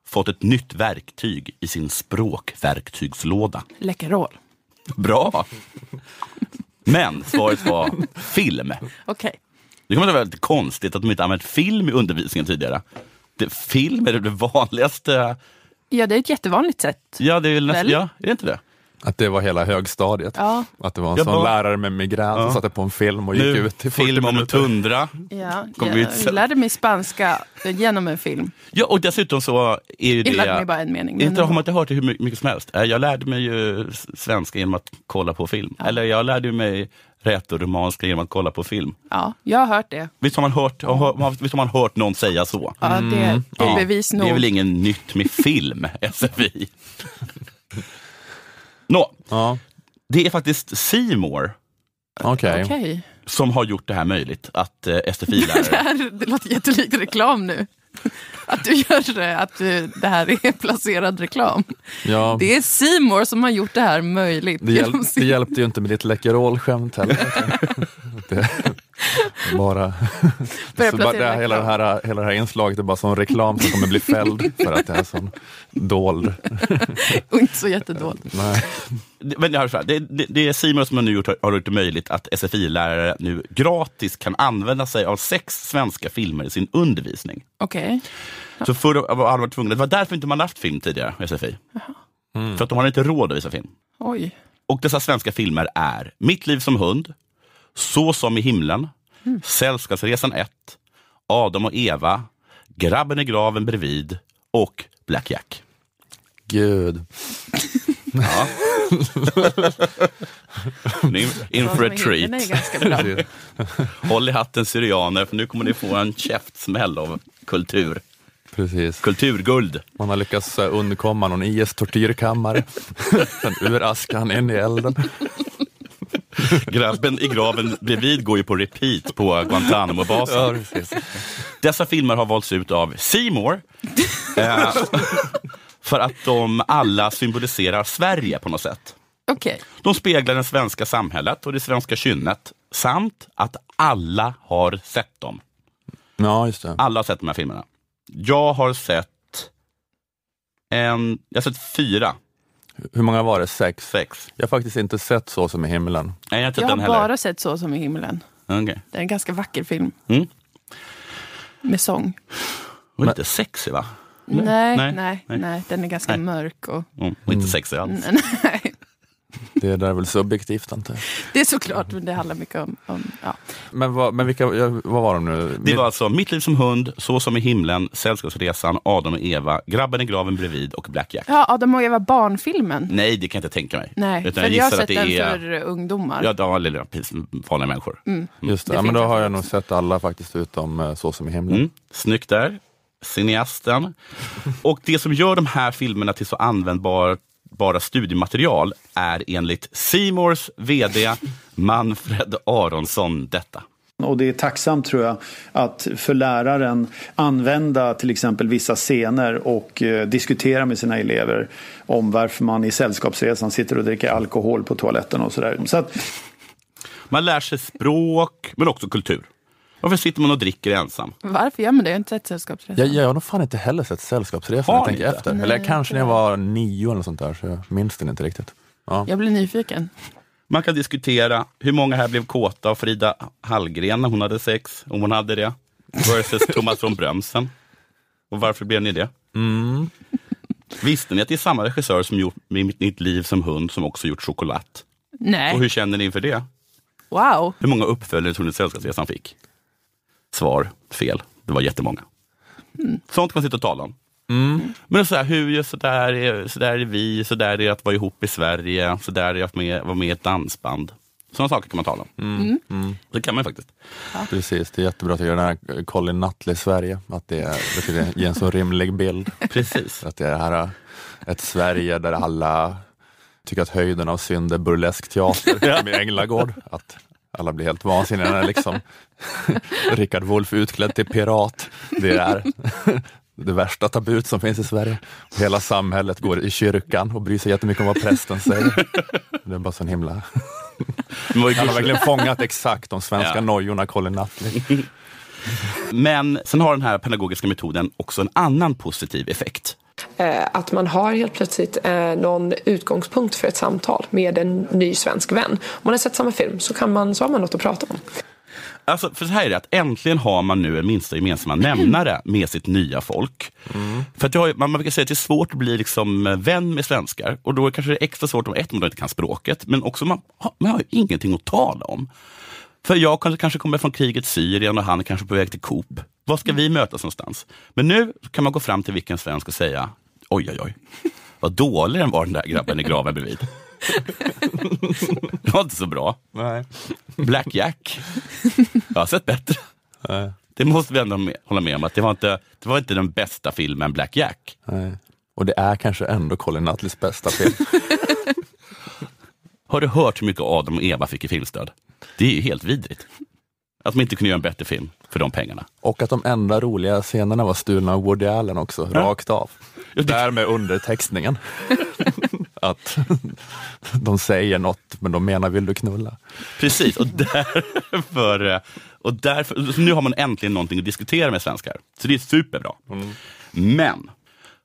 fått ett nytt verktyg i sin språkverktygslåda. Läkerol. Bra! Men svaret var film. Okej. Det kommer att vara väldigt konstigt att de inte använt film i undervisningen tidigare. Det, film är det vanligaste. Ja, det är ett jättevanligt sätt. Ja, det är, Väl? ja, är det inte det? Att det var hela högstadiet. Ja. Att det var en Jag sån bara- lärare med migrän Ja. som satte på en film och gick Nu, ut i 40 film om minuter. tundra. Ja, jag lärde mig spanska genom en film. Ja, och dessutom så är ju det... Jag lärde mig bara en mening. men Inte, har man inte hört det hur my- mycket som helst? Eh, Jag lärde mig ju svenska genom att kolla på film. Eller jag lärde mig rätoromanska genom att kolla på film. Ja, jag har hört det. Visst har man hört, visst har man hört någon säga så? Ja, det, det är bevis nog. Det är väl ingen nytt med film, SFI. Nå, det är faktiskt Seymour Okej. Okej. som har gjort det här möjligt att eh, Det, SFI-lärare... här, det låter jättelikt reklam nu. Att du gör det, att du, det här är placerad reklam. Ja, Det är Seymour som har gjort det här möjligt. det, hjälp, genom det sin- hjälpte ju inte med ditt Läkerol-skämt heller. det, bara, Börja så bara det, hela, det här, hela det här inslaget är bara som reklam som kommer bli fälld för att det är sån dold. Och inte så jättedåligt. Nej. Det- Men det, här, det, det, det är Simon som har nu gjort, har gjort det möjligt att SFI-lärare nu gratis kan använda sig av sex svenska filmer i sin undervisning. Okej. Så förr var alla tvungna, det var därför inte man haft film tidigare, i SFI. För att de har inte råd att visa film. Oj. Och dessa svenska filmer är Mitt liv som hund, Så som i himlen, Sällskapsresan 1, Adam och Eva, Grabben i graven bredvid och Black Jack. Gud. Ja. In for a treat. Håll i hatten syrianer, för nu kommer ni få en käftsmäll av kultur. Precis. Kulturguld. Man har lyckats eh, undkomma någon IS tortyrkammare. Sen ur askan in i elden. Grabben i graven bredvid går ju på repeat på Guantanamo-basen. Ja. Dessa filmer har valts ut av Seymour eh, för att de alla symboliserar Sverige på något sätt. Okej. De speglar det svenska samhället och det svenska kynnet samt att alla har sett dem. Ja, just det. Alla har sett de här filmerna. Jag har sett en, jag har sett fyra. Hur många var det? Sex? Sex. Jag har faktiskt inte sett Så som i himlen. Nej, jag har Jag har bara sett Så som i himlen. Okej. Det är en ganska vacker film. Mm. Med sång. Var lite sexig va? Nej, Nej, nej, nej, nej. Den är ganska Nej. mörk. Och, Mm, och inte sexig alls. nej, Det där är väl subjektivt antar jag. det är såklart, men det handlar mycket om... om ja. Men vad, men vilka, ja, vad var de nu? Det var alltså Mitt liv som hund, Så som i himlen, Sällskapsresan, Adam och Eva, Grabben i graven bredvid och Black Jack. ja, Adam och Eva barnfilmen. Nej, det kan jag inte tänka mig. Nej, Utan för jag jag har sett att det den är... för ungdomar. Ja, de eller farliga människor. Mm. Just det, Det ja, men då har jag jag nog sett alla faktiskt utom eh, Så som i himlen. Mm. Snyggt där. Cineasten. Och det som gör de här filmerna till så användbara bara studiematerial är enligt Seymours VD Manfred Aronsson detta. Och det är tacksamt tror jag att för läraren använda till exempel vissa scener och eh, diskutera med sina elever om varför man i sällskapsresan sitter och dricker alkohol på toaletten och sådär. Så att, Man lär sig språk, men också kultur. Varför sitter man och dricker ensam? Varför gör man det? Jag har inte sett Sällskapsresan. Jag, jag har nog fan inte heller sett Sällskapsresan, Har jag tänker inte? efter. Nej, Eller kanske när jag var nio eller något sånt där, så jag minns den inte riktigt. Ja. Jag blir nyfiken. Man kan diskutera hur många här blev kåta av Frida Hallgren när hon hade sex, om hon hade det, versus Thomas från Brömsen. Och varför blev ni det? Mm. Visste ni att det är samma regissör som gjort Med mitt nytt liv som hund som också gjort Choklad? Nej. Och hur känner ni inför det? Wow. Hur många uppföljare tror ni Sällskapsresan fick? Svar, fel. Det var jättemånga. Mm. Sånt kan man sitta och tala om. Men så här, hur, så där, är, så där är vi, så där är det att vara ihop i Sverige, så där är det att med, vara med i ett dansband. Sådana saker kan man tala om. Mm. Mm. Det kan man faktiskt. Precis, det är jättebra att göra den här Colin Nutley Sverige, att det, är, det ska ge en så rimlig bild. Precis. Att det är det här ett Sverige där alla tycker att höjden av synd är burlesk teater, som i Änglagård. Att alla blir helt vansinniga när liksom Rickard Wolff utklädd till pirat. Det är det värsta tabut som finns i Sverige. Hela samhället går i kyrkan och bryr sig jättemycket om vad prästen säger. Det är bara så himla... Han har verkligen fångat exakt de svenska Ja. nojorna, Colin Nutley. Men sen har den här pedagogiska metoden också en annan positiv effekt. Eh, Att man har helt plötsligt eh, någon utgångspunkt för ett samtal med en ny svensk vän. Om man har sett samma film så, kan man, så har man något att prata om. Alltså, för så här är det, att äntligen har man nu en minsta gemensamma nämnare med sitt nya folk. För att har man, man brukar säga att det är svårt att bli liksom eh, vän med svenskar. Och då är kanske det är extra svårt om ett, man inte kan språket, men också man, har- man har ju ingenting att tala om. För jag kanske, kanske kommer från krigets Syrien och han är kanske på väg till Coop. Var ska vi mötas någonstans? Men nu kan man gå fram till vilken svensk och säga, oj oj oj, vad dålig den var den där grabben i graven bredvid. Det var inte så bra. Nej. Black Jack. Jag har sett bättre. Det måste vi ändå med, hålla med om, att det var, inte, det var inte den bästa filmen Black Jack. Nej. Och det är kanske ändå Colin Nutleys bästa film. Har du hört hur mycket Adam och Eva fick i filmstöd? Det är ju helt vidrigt. Att de inte kunde göra en bättre film för de pengarna. Och att de enda roliga scenerna var stulna av Woody Allen också, Ja. rakt av. Därmed undertextningen. att de säger något, men de menar vill du knulla? Precis, och därför, och därför så nu har man äntligen någonting att diskutera med svenskar. Så det är superbra. Men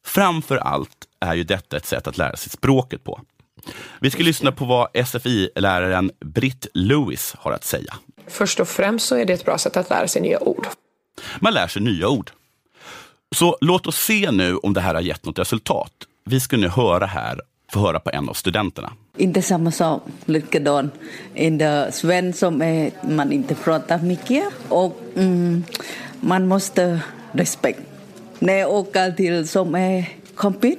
framför allt är ju detta ett sätt att lära sig språket på. Vi ska lyssna på vad SFI-läraren Britt Lewis har att säga. Först och främst så är det ett bra sätt att lära sig nya ord. Man lär sig nya ord. Så låt oss se nu om det här har gett något resultat. Vi ska nu höra här, få höra på en av studenterna. Inte samma sak, likadant. En sven som är, man inte pratar mycket och mm, man måste respekt. När jag åker till som är kompis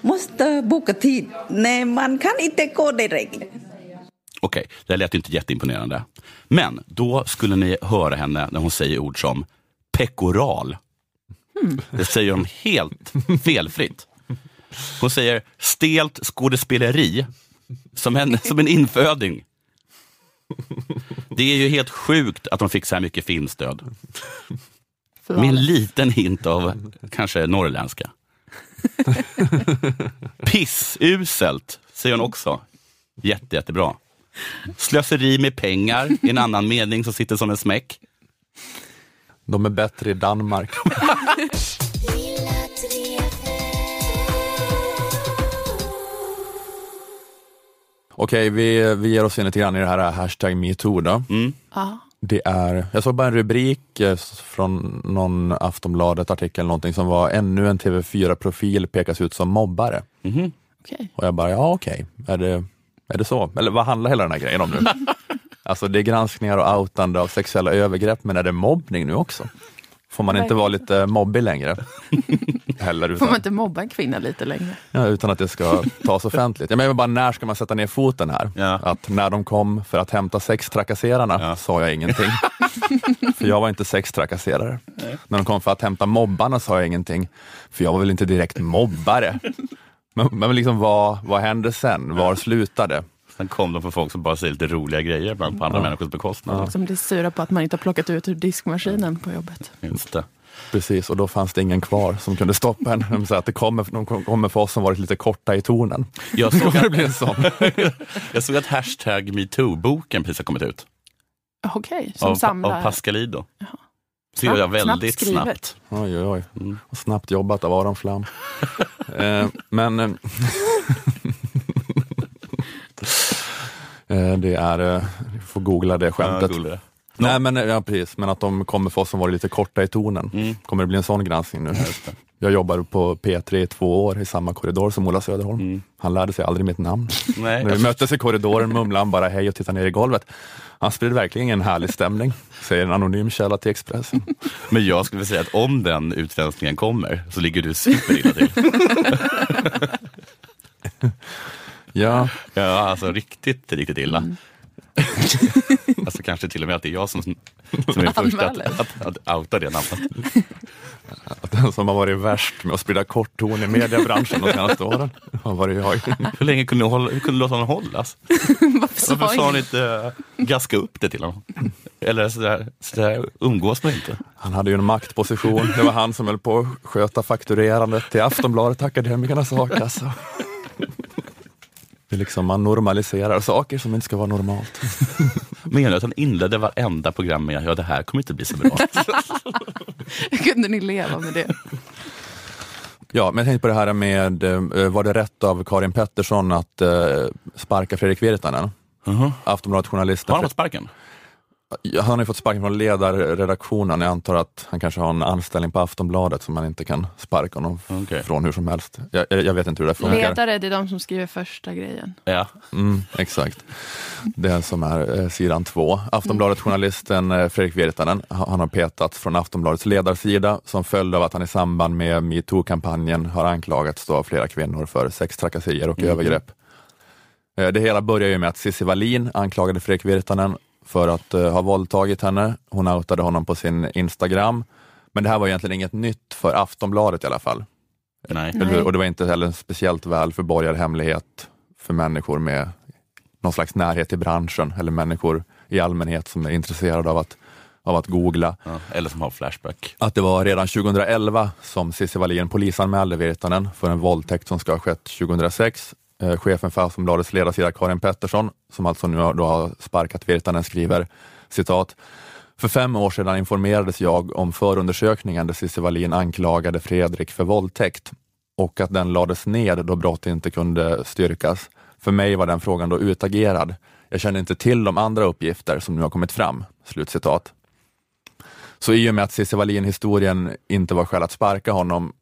måste boka tid. Nej, man kan inte gå direkt. Okej, det här lät inte jätteimponerande. Men då skulle ni höra henne när hon säger ord som pekoral. Det säger hon helt felfritt. Hon säger stelt skådespeleri som en, som en inföding. Det är ju helt sjukt att de fick så här mycket filmstöd. Med en liten hint av kanske norrländska. Pissuselt säger hon också. Jätte, jättebra. Slöseri med pengar i en annan mening som sitter som en smäck. De är bättre i Danmark. Okej, vi, vi ger oss in lite grann i det här hashtag metoo då. Ja. Det är, jag såg bara en rubrik eh, från någon Aftonbladet-artikel, någonting som var ännu en TV4-profil pekas ut som mobbare. Okej. Och jag bara, ja okej, är, det, är det så? Eller vad handlar hela den här grejen om nu? alltså det är granskningar och outande av sexuella övergrepp, men är det mobbning nu också? Får man inte vara lite mobbig längre? Heller, Får utan, man inte mobba en kvinna lite längre? ja, utan att det ska tas offentligt. Jag menar bara, när ska man sätta ner foten här? Att när de kom för att hämta sextrakasserarna sa jag ingenting. för jag var inte sextrakasserare. När de kom för att hämta mobbarna sa jag ingenting, för jag var väl inte direkt mobbare. Men, men liksom vad, vad hände sen? Var slutade? Sen kom de för folk som bara säger lite roliga grejer ibland på andra Ja. människors bekostnad. Som blir sura på att man inte har plockat ut ur diskmaskinen på jobbet. Just det. Precis, och då fanns det ingen kvar som kunde stoppa en. De sa att det kommer, de kommer för oss som varit lite korta i tonen. Jag såg, det att, bli en sån. jag såg att hashtag metoo-boken precis har kommit ut. Okej, som Av, samlar... av Pascalido. Så Snabbt- jag väldigt snabbt snabbt. Oj, oj, oj. Och snabbt jobbat av Aron Flam. eh, men eh, det är, eh, ni får googla det skämtet. Ja, det. Nej men, eh, ja, precis, men att de kommer för oss som varit lite korta i tonen. Kommer det bli en sån granskning nu? Jag jobbade på P3 i två år i samma korridor som Ola Söderholm. Han lärde sig aldrig mitt namn. Nej. När vi möttes i korridoren mumlade han bara hej och tittade ner i golvet. Han spred verkligen en härlig stämning, säger en anonym källa till Expressen. Men jag skulle säga att om den utrensningen kommer så ligger du superilla till. ja. ja, alltså riktigt, riktigt illa. alltså kanske till och med att det är jag som, som är den första att, att, att outa det namnet. Att den som har varit värst med att sprida kortton i mediebranschen de senaste åren har varit jag. Hur länge kunde du, hålla, kunde du låta honom hållas? Varför Varför sa ni inte uh, gaska upp det till honom? Eller sådär, sådär umgås man inte. Han hade ju en maktposition. Det var han som höll på att sköta fakturerandet till Aftonbladet, Akademikernas a-kassa. Det är liksom, man normaliserar saker som inte ska vara normalt. Menar du att han inledde varenda program med ja det här kommer inte bli så bra? Kunde ni leva med det? Ja, men jag tänkte på det här med, eh, var det rätt av Karin Pettersson att eh, sparka Fredrik Virtanen? Uh-huh. Aftonbladet-journalisten. Har han fått sparken? Han har ju fått sparken från ledarredaktionen. Jag antar att han kanske har en anställning på Aftonbladet som man inte kan sparka honom f- från hur som helst. Jag, jag jag vet inte hur det funkar. Ledare, det är de som skriver första grejen. Ja. Mm, exakt. Det som är eh, sidan två. Aftonbladet-journalisten eh, Fredrik Virtanen, ha- han har petats från Aftonbladets ledarsida som följd av att han i samband med metoo-kampanjen har anklagats då av flera kvinnor för sextrakasserier och Mm. övergrepp. Eh, Det hela börjar ju med att Cissi Wallin anklagade Fredrik Virtanen för att eh, ha våldtagit henne. Hon outade honom på sin Instagram. Men det här var egentligen inget nytt för Aftonbladet i alla fall. Nej. Eller hur? Och det var inte heller en speciellt väl förborgad hemlighet för människor med någon slags närhet till branschen eller människor i allmänhet som är intresserade av att, av att googla. Ja, eller som har Flashback. Att det var redan 2011 som Cissi Wallin polisanmälde Virtanen för en våldtäkt som ska ha skett 2006. Eh, chefen för Aftonbladets ledarsida Karin Pettersson, som alltså nu har, då har sparkat Virtanen, skriver citat för fem år sedan informerades jag om förundersökningen där Cissi Wallin anklagade Fredrik för våldtäkt och att den lades ned då brott inte kunde styrkas. För mig var den frågan då utagerad. Jag kände inte till de andra uppgifter som nu har kommit fram. Slutcitat. Så i och med att Cissi Wallin-historien inte var skäl att sparka honom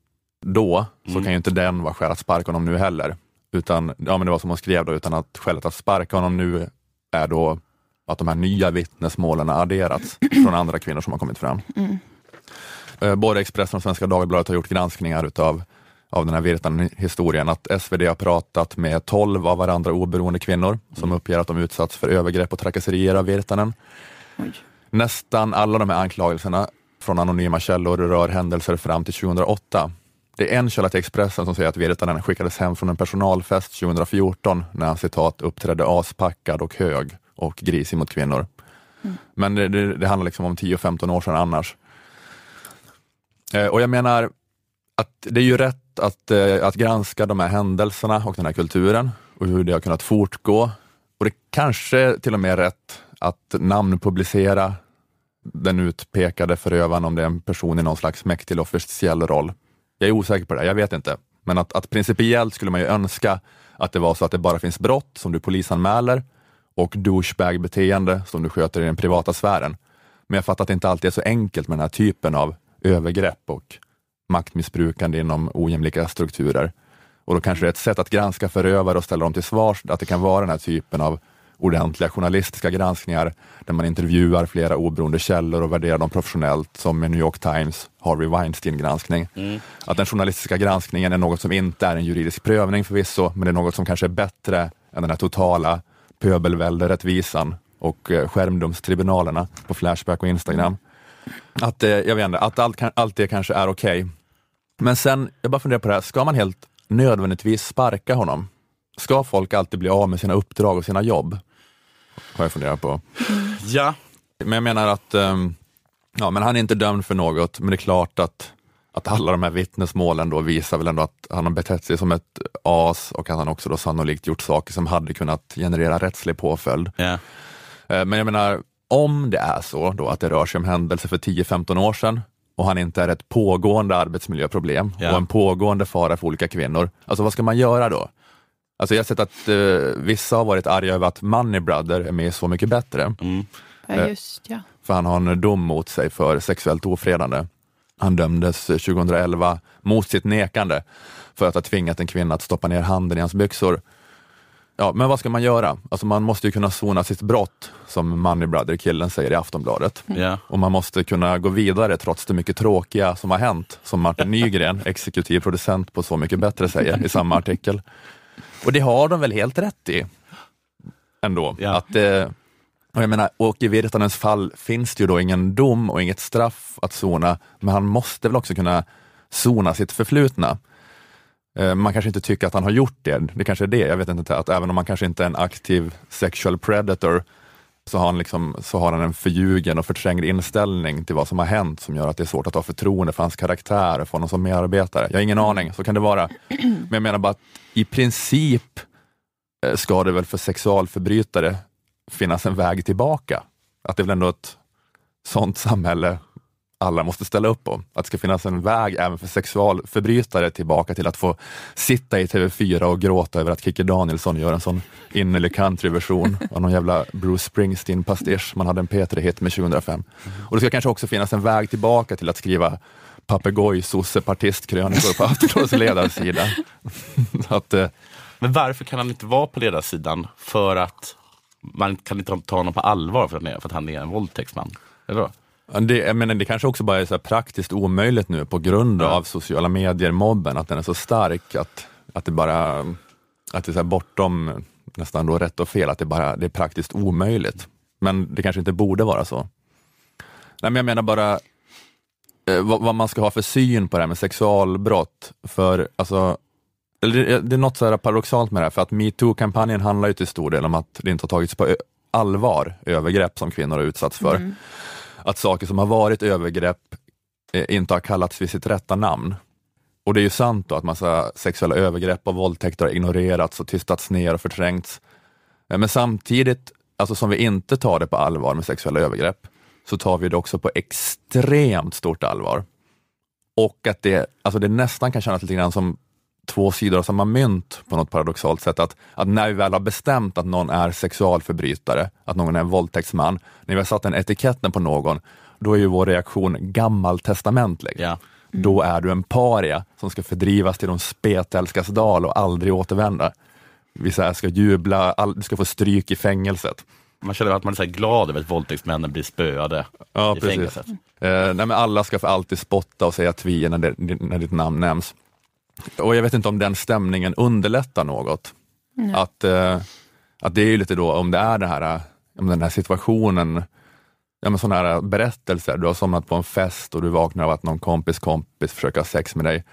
då, så kan ju inte den vara skäl att sparka honom nu heller. Utan, ja men det var som hon skrev då, utan att skälet att sparka honom nu är då att de här nya vittnesmålen har adderats från andra kvinnor som har kommit fram. Mm. Eh, Både Expressen och Svenska Dagbladet har gjort granskningar utav av den här Virtanen-historien, att SvD har pratat med 12 av varandra oberoende kvinnor som uppger att de utsatts för övergrepp och trakasserier av Virtanen. Nästan alla de här anklagelserna från anonyma källor rör händelser fram till 2008. Det är en källa till Expressen som säger att Virtanen skickades hem från en personalfest 2014 när han citat uppträdde aspackad och hög och grisig mot kvinnor. Men det, det, det handlar liksom om 10-15 år sedan annars. Eh, och jag menar att det är ju rätt att, eh, att granska de här händelserna och den här kulturen och hur det har kunnat fortgå. Och det kanske till och med är rätt att namnpublicera den utpekade förövaren om det är en person i någon slags mäktig officiell roll. Jag är osäker på det, jag vet inte. Men att, att principiellt skulle man ju önska att det var så att det bara finns brott som du polisanmäler och douchebag-beteende som du sköter i den privata sfären. Men jag fattar att det inte alltid är så enkelt med den här typen av övergrepp och maktmissbrukande inom ojämlika strukturer. Och då kanske det är ett sätt att granska förövare och ställa dem till svars, att det kan vara den här typen av ordentliga journalistiska granskningar där man intervjuar flera oberoende källor och värderar dem professionellt, som med New York Times Harvey Weinstein-granskning. Mm. Att den journalistiska granskningen är något som inte är en juridisk prövning förvisso, men det är något som kanske är bättre än den här totala pöbelvälderättvisan och eh, skärmdumstribunalerna på Flashback och Instagram. Att, eh, jag vet inte, att allt, allt det kanske är okej. Men sen, jag bara funderar på det här, ska man helt nödvändigtvis sparka honom? Ska folk alltid bli av med sina uppdrag och sina jobb? Har jag funderat på. Ja. Men jag menar att, ehm, ja men han är inte dömd för något, men det är klart att, att alla de här vittnesmålen då visar väl ändå att han har betett sig som ett as och att han också då sannolikt gjort saker som hade kunnat generera rättslig påföljd. Ja. Eh, Men jag menar, om det är så då att det rör sig om händelser för 10-15 år sedan och han inte är ett pågående arbetsmiljöproblem Ja. och en pågående fara för olika kvinnor, alltså vad ska man göra då? Alltså jag har sett att eh, vissa har varit arga över att Money Brother är med i Så mycket bättre. Ja, Eh, just ja. för han har en dom mot sig för sexuellt ofredande. Han dömdes 2011 mot sitt nekande för att ha tvingat en kvinna att stoppa ner handen i hans byxor. Ja, men vad ska man göra? Alltså man måste ju kunna sona sitt brott, som Money Brother-killen säger i Aftonbladet. Ja. Och man måste kunna gå vidare trots det mycket tråkiga som har hänt, som Martin Nygren, exekutiv producent på Så mycket bättre, säger i samma artikel. Och det har de väl helt rätt i ändå. Att, eh, och jag menar, och i Virtanens fall finns det ju då ingen dom och inget straff att sona, men han måste väl också kunna sona sitt förflutna. Eh, Man kanske inte tycker att han har gjort det, det kanske är det, jag vet inte, att även om man kanske inte är en aktiv sexual predator, så har, han liksom, så har han en förljugen och förträngd inställning till vad som har hänt som gör att det är svårt att ha förtroende för hans karaktär och för honom som medarbetare. Jag har ingen aning, så kan det vara. Men jag menar bara att i princip eh, ska det väl för sexualförbrytare finnas en väg tillbaka. Att det är väl ändå ett sånt samhälle alla måste ställa upp på. Att det ska finnas en väg även för sexualförbrytare tillbaka till att få sitta i TV4 och gråta över att Kikki Danielsson gör en sån innerlig countryversion av någon jävla Bruce Springsteen-pastisch man hade en P3-hit med 2005. Och det ska kanske också finnas en väg tillbaka till att skriva papegoj sossepartistkrönikor på Aftonbladets ledarsida. att, eh, Men varför kan han inte vara på ledarsidan? För att man kan inte ta honom på allvar för att, han är- för att han är en våldtäktsman? Eller då? Det, jag menar, det kanske också bara är så praktiskt omöjligt nu på grund av sociala medier-mobben, att den är så stark att, att det bara att det är så bortom nästan då rätt och fel, att det, bara, det är praktiskt omöjligt. Men det kanske inte borde vara så. Nej, men jag menar bara eh, vad, vad man ska ha för syn på det här med sexualbrott. För alltså, det, det är något så paradoxalt med det här, för att metoo-kampanjen handlar ju till stor del om att det inte har tagits på allvar, övergrepp som kvinnor har utsatts för Mm att saker som har varit övergrepp eh, inte har kallats vid sitt rätta namn. Och det är ju sant då att massa sexuella övergrepp och våldtäkter har ignorerats och tystats ner och förträngts. Eh, Men samtidigt, alltså som vi inte tar det på allvar med sexuella övergrepp, så tar vi det också på extremt stort allvar. Och att det, alltså det nästan kan kännas lite grann som två sidor av samma mynt på något paradoxalt sätt. Att, att när vi väl har bestämt att någon är sexualförbrytare, att någon är en våldtäktsman, när vi har satt den etiketten på någon, då är ju vår reaktion gammaltestamentlig. Då är du en paria som ska fördrivas till de spetälskas dal och aldrig återvända. Vi så ska jubla, all, du ska få stryk i fängelset. Man känner att man är så glad över att våldtäktsmännen blir spöade Ja, i precis. fängelset. Eh, nej, alla ska för alltid spotta och säga tvi när, det, när ditt namn nämns. Och jag vet inte om den stämningen underlättar något. Nej. Att, eh, att det är ju lite då, om det är det här, eh, om den här situationen, ja, men sådana här berättelser, du har somnat på en fest och du vaknar av att någon kompis kompis försöker ha sex med dig.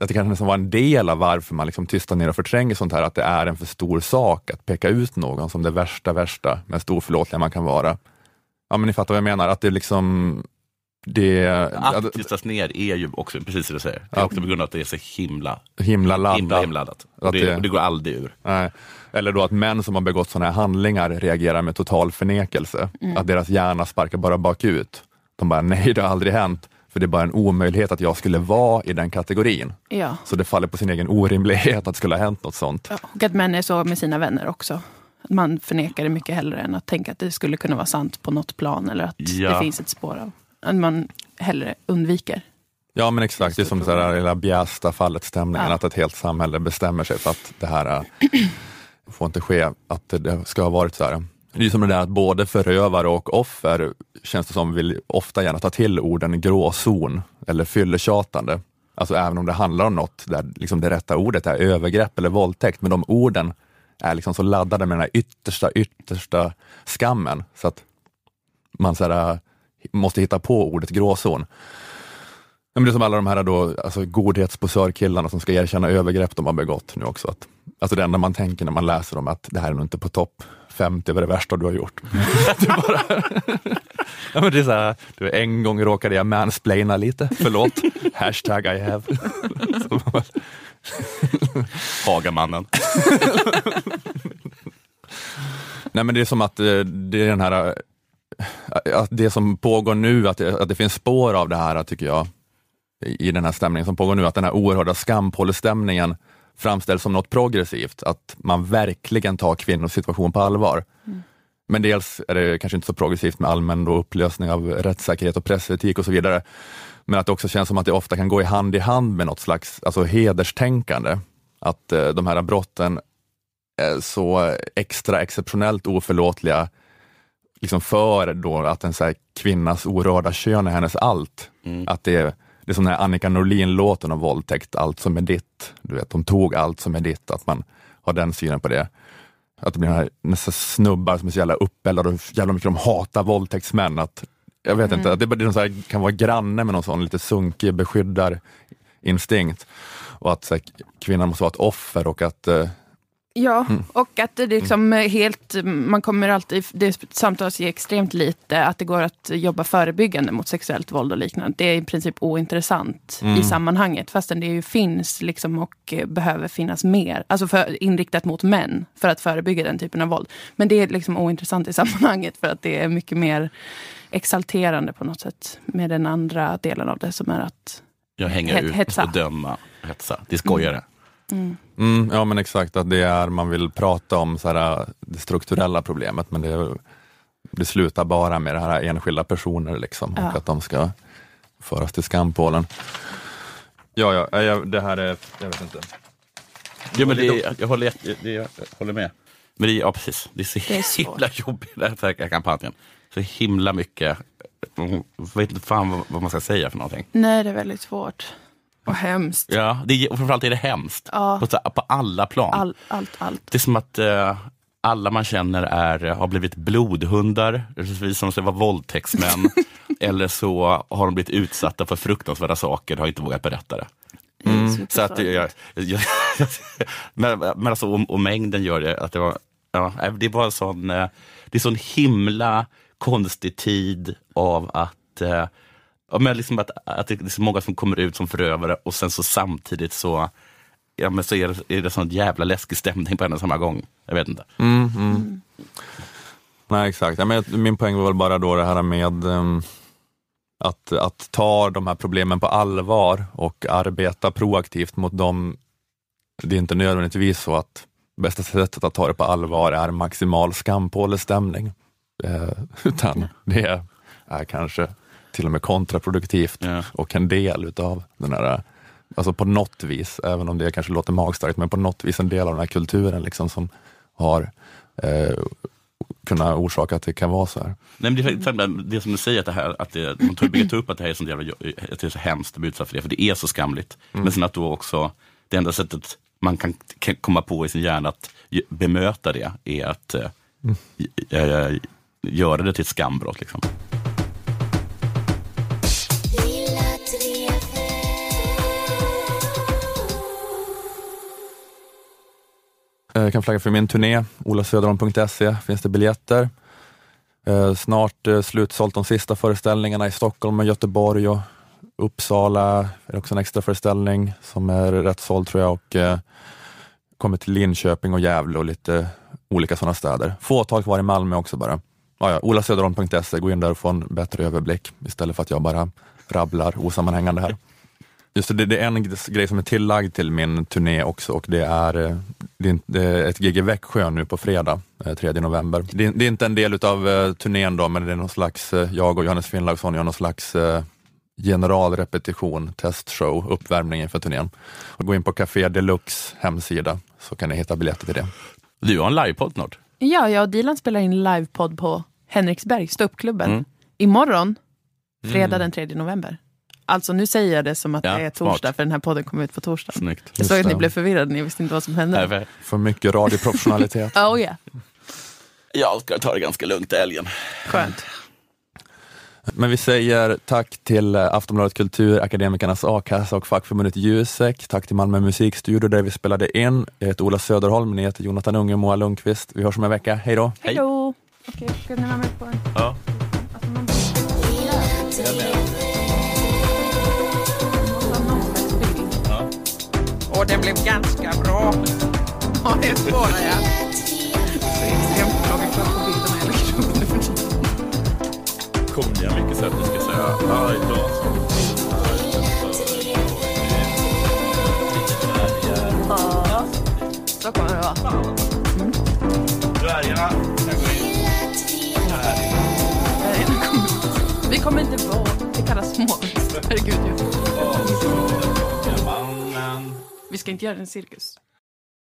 Att det kanske nästan var en del av varför man liksom tystar ner och förtränger sånt här, att det är en för stor sak att peka ut någon som det värsta, värsta, mest oförlåtliga man kan vara. Ja men ni fattar vad jag menar, att det liksom det, Att tystas ner är ju också, precis som du säger, det är Ja. också på grund av att det är så himla, himla laddat. himla, himla laddat. Och det, och det går aldrig ur. Nej. Eller då att män som har begått sådana här handlingar reagerar med total förnekelse. Mm. Att deras hjärna sparkar bara bakut. De bara, nej det har aldrig hänt. För det är bara en omöjlighet att jag skulle vara i den kategorin. Ja. Så det faller på sin egen orimlighet att det skulle ha hänt något sånt. Och att män är så med sina vänner också. Man förnekar det mycket hellre än att tänka att det skulle kunna vara sant på något plan eller att Ja. det finns ett spår av. Man hellre undviker. Ja men exakt, det är som det här lilla Bjästa fallet stämningen, Ja. att ett helt samhälle bestämmer sig för att det här äh, får inte ske, att det ska ha varit så här. Det är som det där att både förövare och offer känns det som vill ofta gärna ta till orden gråzon eller fylletjatande. Alltså även om det handlar om något där liksom det rätta ordet är övergrepp eller våldtäkt, men de orden är liksom så laddade med den här yttersta, yttersta skammen så att man så här, äh, måste hitta på ordet gråzon. Men det är som alla de här då, alltså godhetsposörkillarna som ska erkänna övergrepp de har begått nu också. Att, alltså det enda man tänker när man läser dem att det här är nog inte på topp 50 över det värsta du har gjort. är bara, ja, men det är så här, du, en gång råkade jag mansplaina lite, förlåt. Hashtag I have. Hagamannen. Nej men det är som att eh, det är den här, eh, att det som pågår nu, att det, att det finns spår av det här tycker jag, i den här stämningen som pågår nu, att den här oerhörda skampålestämningen framställs som något progressivt, att man verkligen tar kvinnors situation på allvar. Men dels är det kanske inte så progressivt med allmän då upplösning av rättssäkerhet och pressetik och så vidare. Men att det också känns som att det ofta kan gå i hand i hand med något slags alltså hederstänkande. Att eh, de här brotten är så extra exceptionellt oförlåtliga liksom för då att en så här kvinnas orörda kön är hennes allt. Att det, är- det är som den här Annika Norlin-låten om våldtäkt, allt som är ditt. Du vet, de tog allt som är ditt, att man har den synen på det. Att det blir här, nästan snubbar som är så jävla uppeldade och jävla mycket de hatar våldtäktsmän. Att, jag vet inte, att det, det så här, kan vara granne med någon sån lite sunkig beskyddarinstinkt. Och att så här, kvinnan måste vara ett offer och att eh, Ja, Mm. och att det liksom är helt, man kommer alltid, det samtalas ju extremt lite, att det går att jobba förebyggande mot sexuellt våld och liknande. Det är i princip ointressant Mm. i sammanhanget, fastän det ju finns liksom och eh, behöver finnas mer. Alltså för, inriktat mot män, för att förebygga den typen av våld. Men det är liksom ointressant i sammanhanget, för att det är mycket mer exalterande på något sätt, med den andra delen av det som är att Jag hänger Het- ut hetsa. och döma hetsa. Det är skojare. Mm. Mm, ja men exakt, att det är, man vill prata om så här, det strukturella problemet men det, det slutar bara med det här enskilda personer liksom, Ja. och att de ska föras till skampålen. Ja, ja, jag- det här är, jag vet inte. Ja, men det, jag, håller, det, jag håller med. Men det ja, precis. Det är så Det är himla jobbigt den här kampanjen. Så himla mycket, jag vet inte fan vad, vad man ska säga för någonting. Nej, det är väldigt svårt. Och hemskt. Ja, det är, och framförallt är det hemskt. Ja. På, på alla plan. All, allt, allt. Det är som att eh, alla man känner är, har blivit blodhundar, som ska vara våldtäktsmän. eller så har de blivit utsatta för fruktansvärda saker och har inte vågat berätta det. Mm. Så att jag, jag, men, men alltså, och, och mängden gör det att det var, ja, det var en sån, eh, det är sån himla konstig tid av att eh, Ja, men liksom att, att det är så många som kommer ut som förövare och sen så samtidigt så, ja, men så är, det, är det sån jävla läskig stämning på en och samma gång. Jag vet inte. Mm, mm. Nej exakt, ja, men min poäng var väl bara då det här med um, att, att ta de här problemen på allvar och arbeta proaktivt mot dem. Det är inte nödvändigtvis så att bästa sättet att ta det på allvar är maximal skampålestämning. Eh, utan det är kanske till och med kontraproduktivt och en del utav den här, alltså på något vis, även om det kanske låter magstarkt, men på något vis en del av den här kulturen liksom som har eh, kunnat orsaka att det kan vara så här. Nej, men det, det som du säger, att, det här, att det, man tar upp att det här är, sånt jävla, att det är så hemskt att bli utsatt för det, för det är så skamligt. Mm. Men sen att då också, det enda sättet man kan, kan komma på i sin hjärna att bemöta det är att eh, Mm. göra det till ett skambrott. Liksom. Jag kan flagga för min turné, olasöderholm.se finns det biljetter. Eh, snart eh, slutsålt de sista föreställningarna i Stockholm och Göteborg och Uppsala är också en extra föreställning som är rätt såld tror jag och kommer till Linköping och Gävle och lite olika sådana städer. Fåtal kvar i Malmö också bara. Ja, ja, olasöderholm.se, gå in där och få en bättre överblick istället för att jag bara rabblar osammanhängande här. Just det, det är en grej som är tillagd till min turné också och det är, eh, det är, är ett gig i Växjö nu på fredag, eh, 3 november. Det är, det är inte en del utav eh, turnén då, men det är någon slags, eh, jag och Johannes Finnlaugsson gör någon slags eh, generalrepetition, testshow, uppvärmning inför turnén. Och gå in på Café Deluxe hemsida så kan ni hitta biljetter till det. Du har en livepodd snart. Ja, jag och Dilan spelar in livepodd på Henriksberg, ståuppklubben. Mm. Imorgon, fredag Mm. den 3 november. Alltså nu säger jag det som att Ja, det är torsdag, smart. för den här podden kommer ut på torsdag. Snyggt. Jag såg att ni blev förvirrade, ni visste inte vad som hände. För mycket radioprofessionalitet. Oh yeah, Jag ska ta det ganska lugnt i helgen. skönt. Men vi säger tack till eh, Aftonbladet Kultur, Akademikernas A-kassa och fackförbundet Jusek. Tack till Malmö musikstudio där vi spelade in. Jag heter Ola Söderholm, ni heter Jonathan Unge och Moa Lundqvist. Vi hörs om en vecka. Hej då! Hej då! Okej, ska ni vara med på en? Ja. Och den blev ganska bra. Ja, det svarar jag. Så extremt bra vi får på för tiden. Mycket sätt du ska säga. Ja, idag Ja, så kommer det vara. Mm. Dvärgarna kan gå in. Vi kommer inte vara, det kallas småväxt. Herregud ju. Vi ska inte göra en cirkus.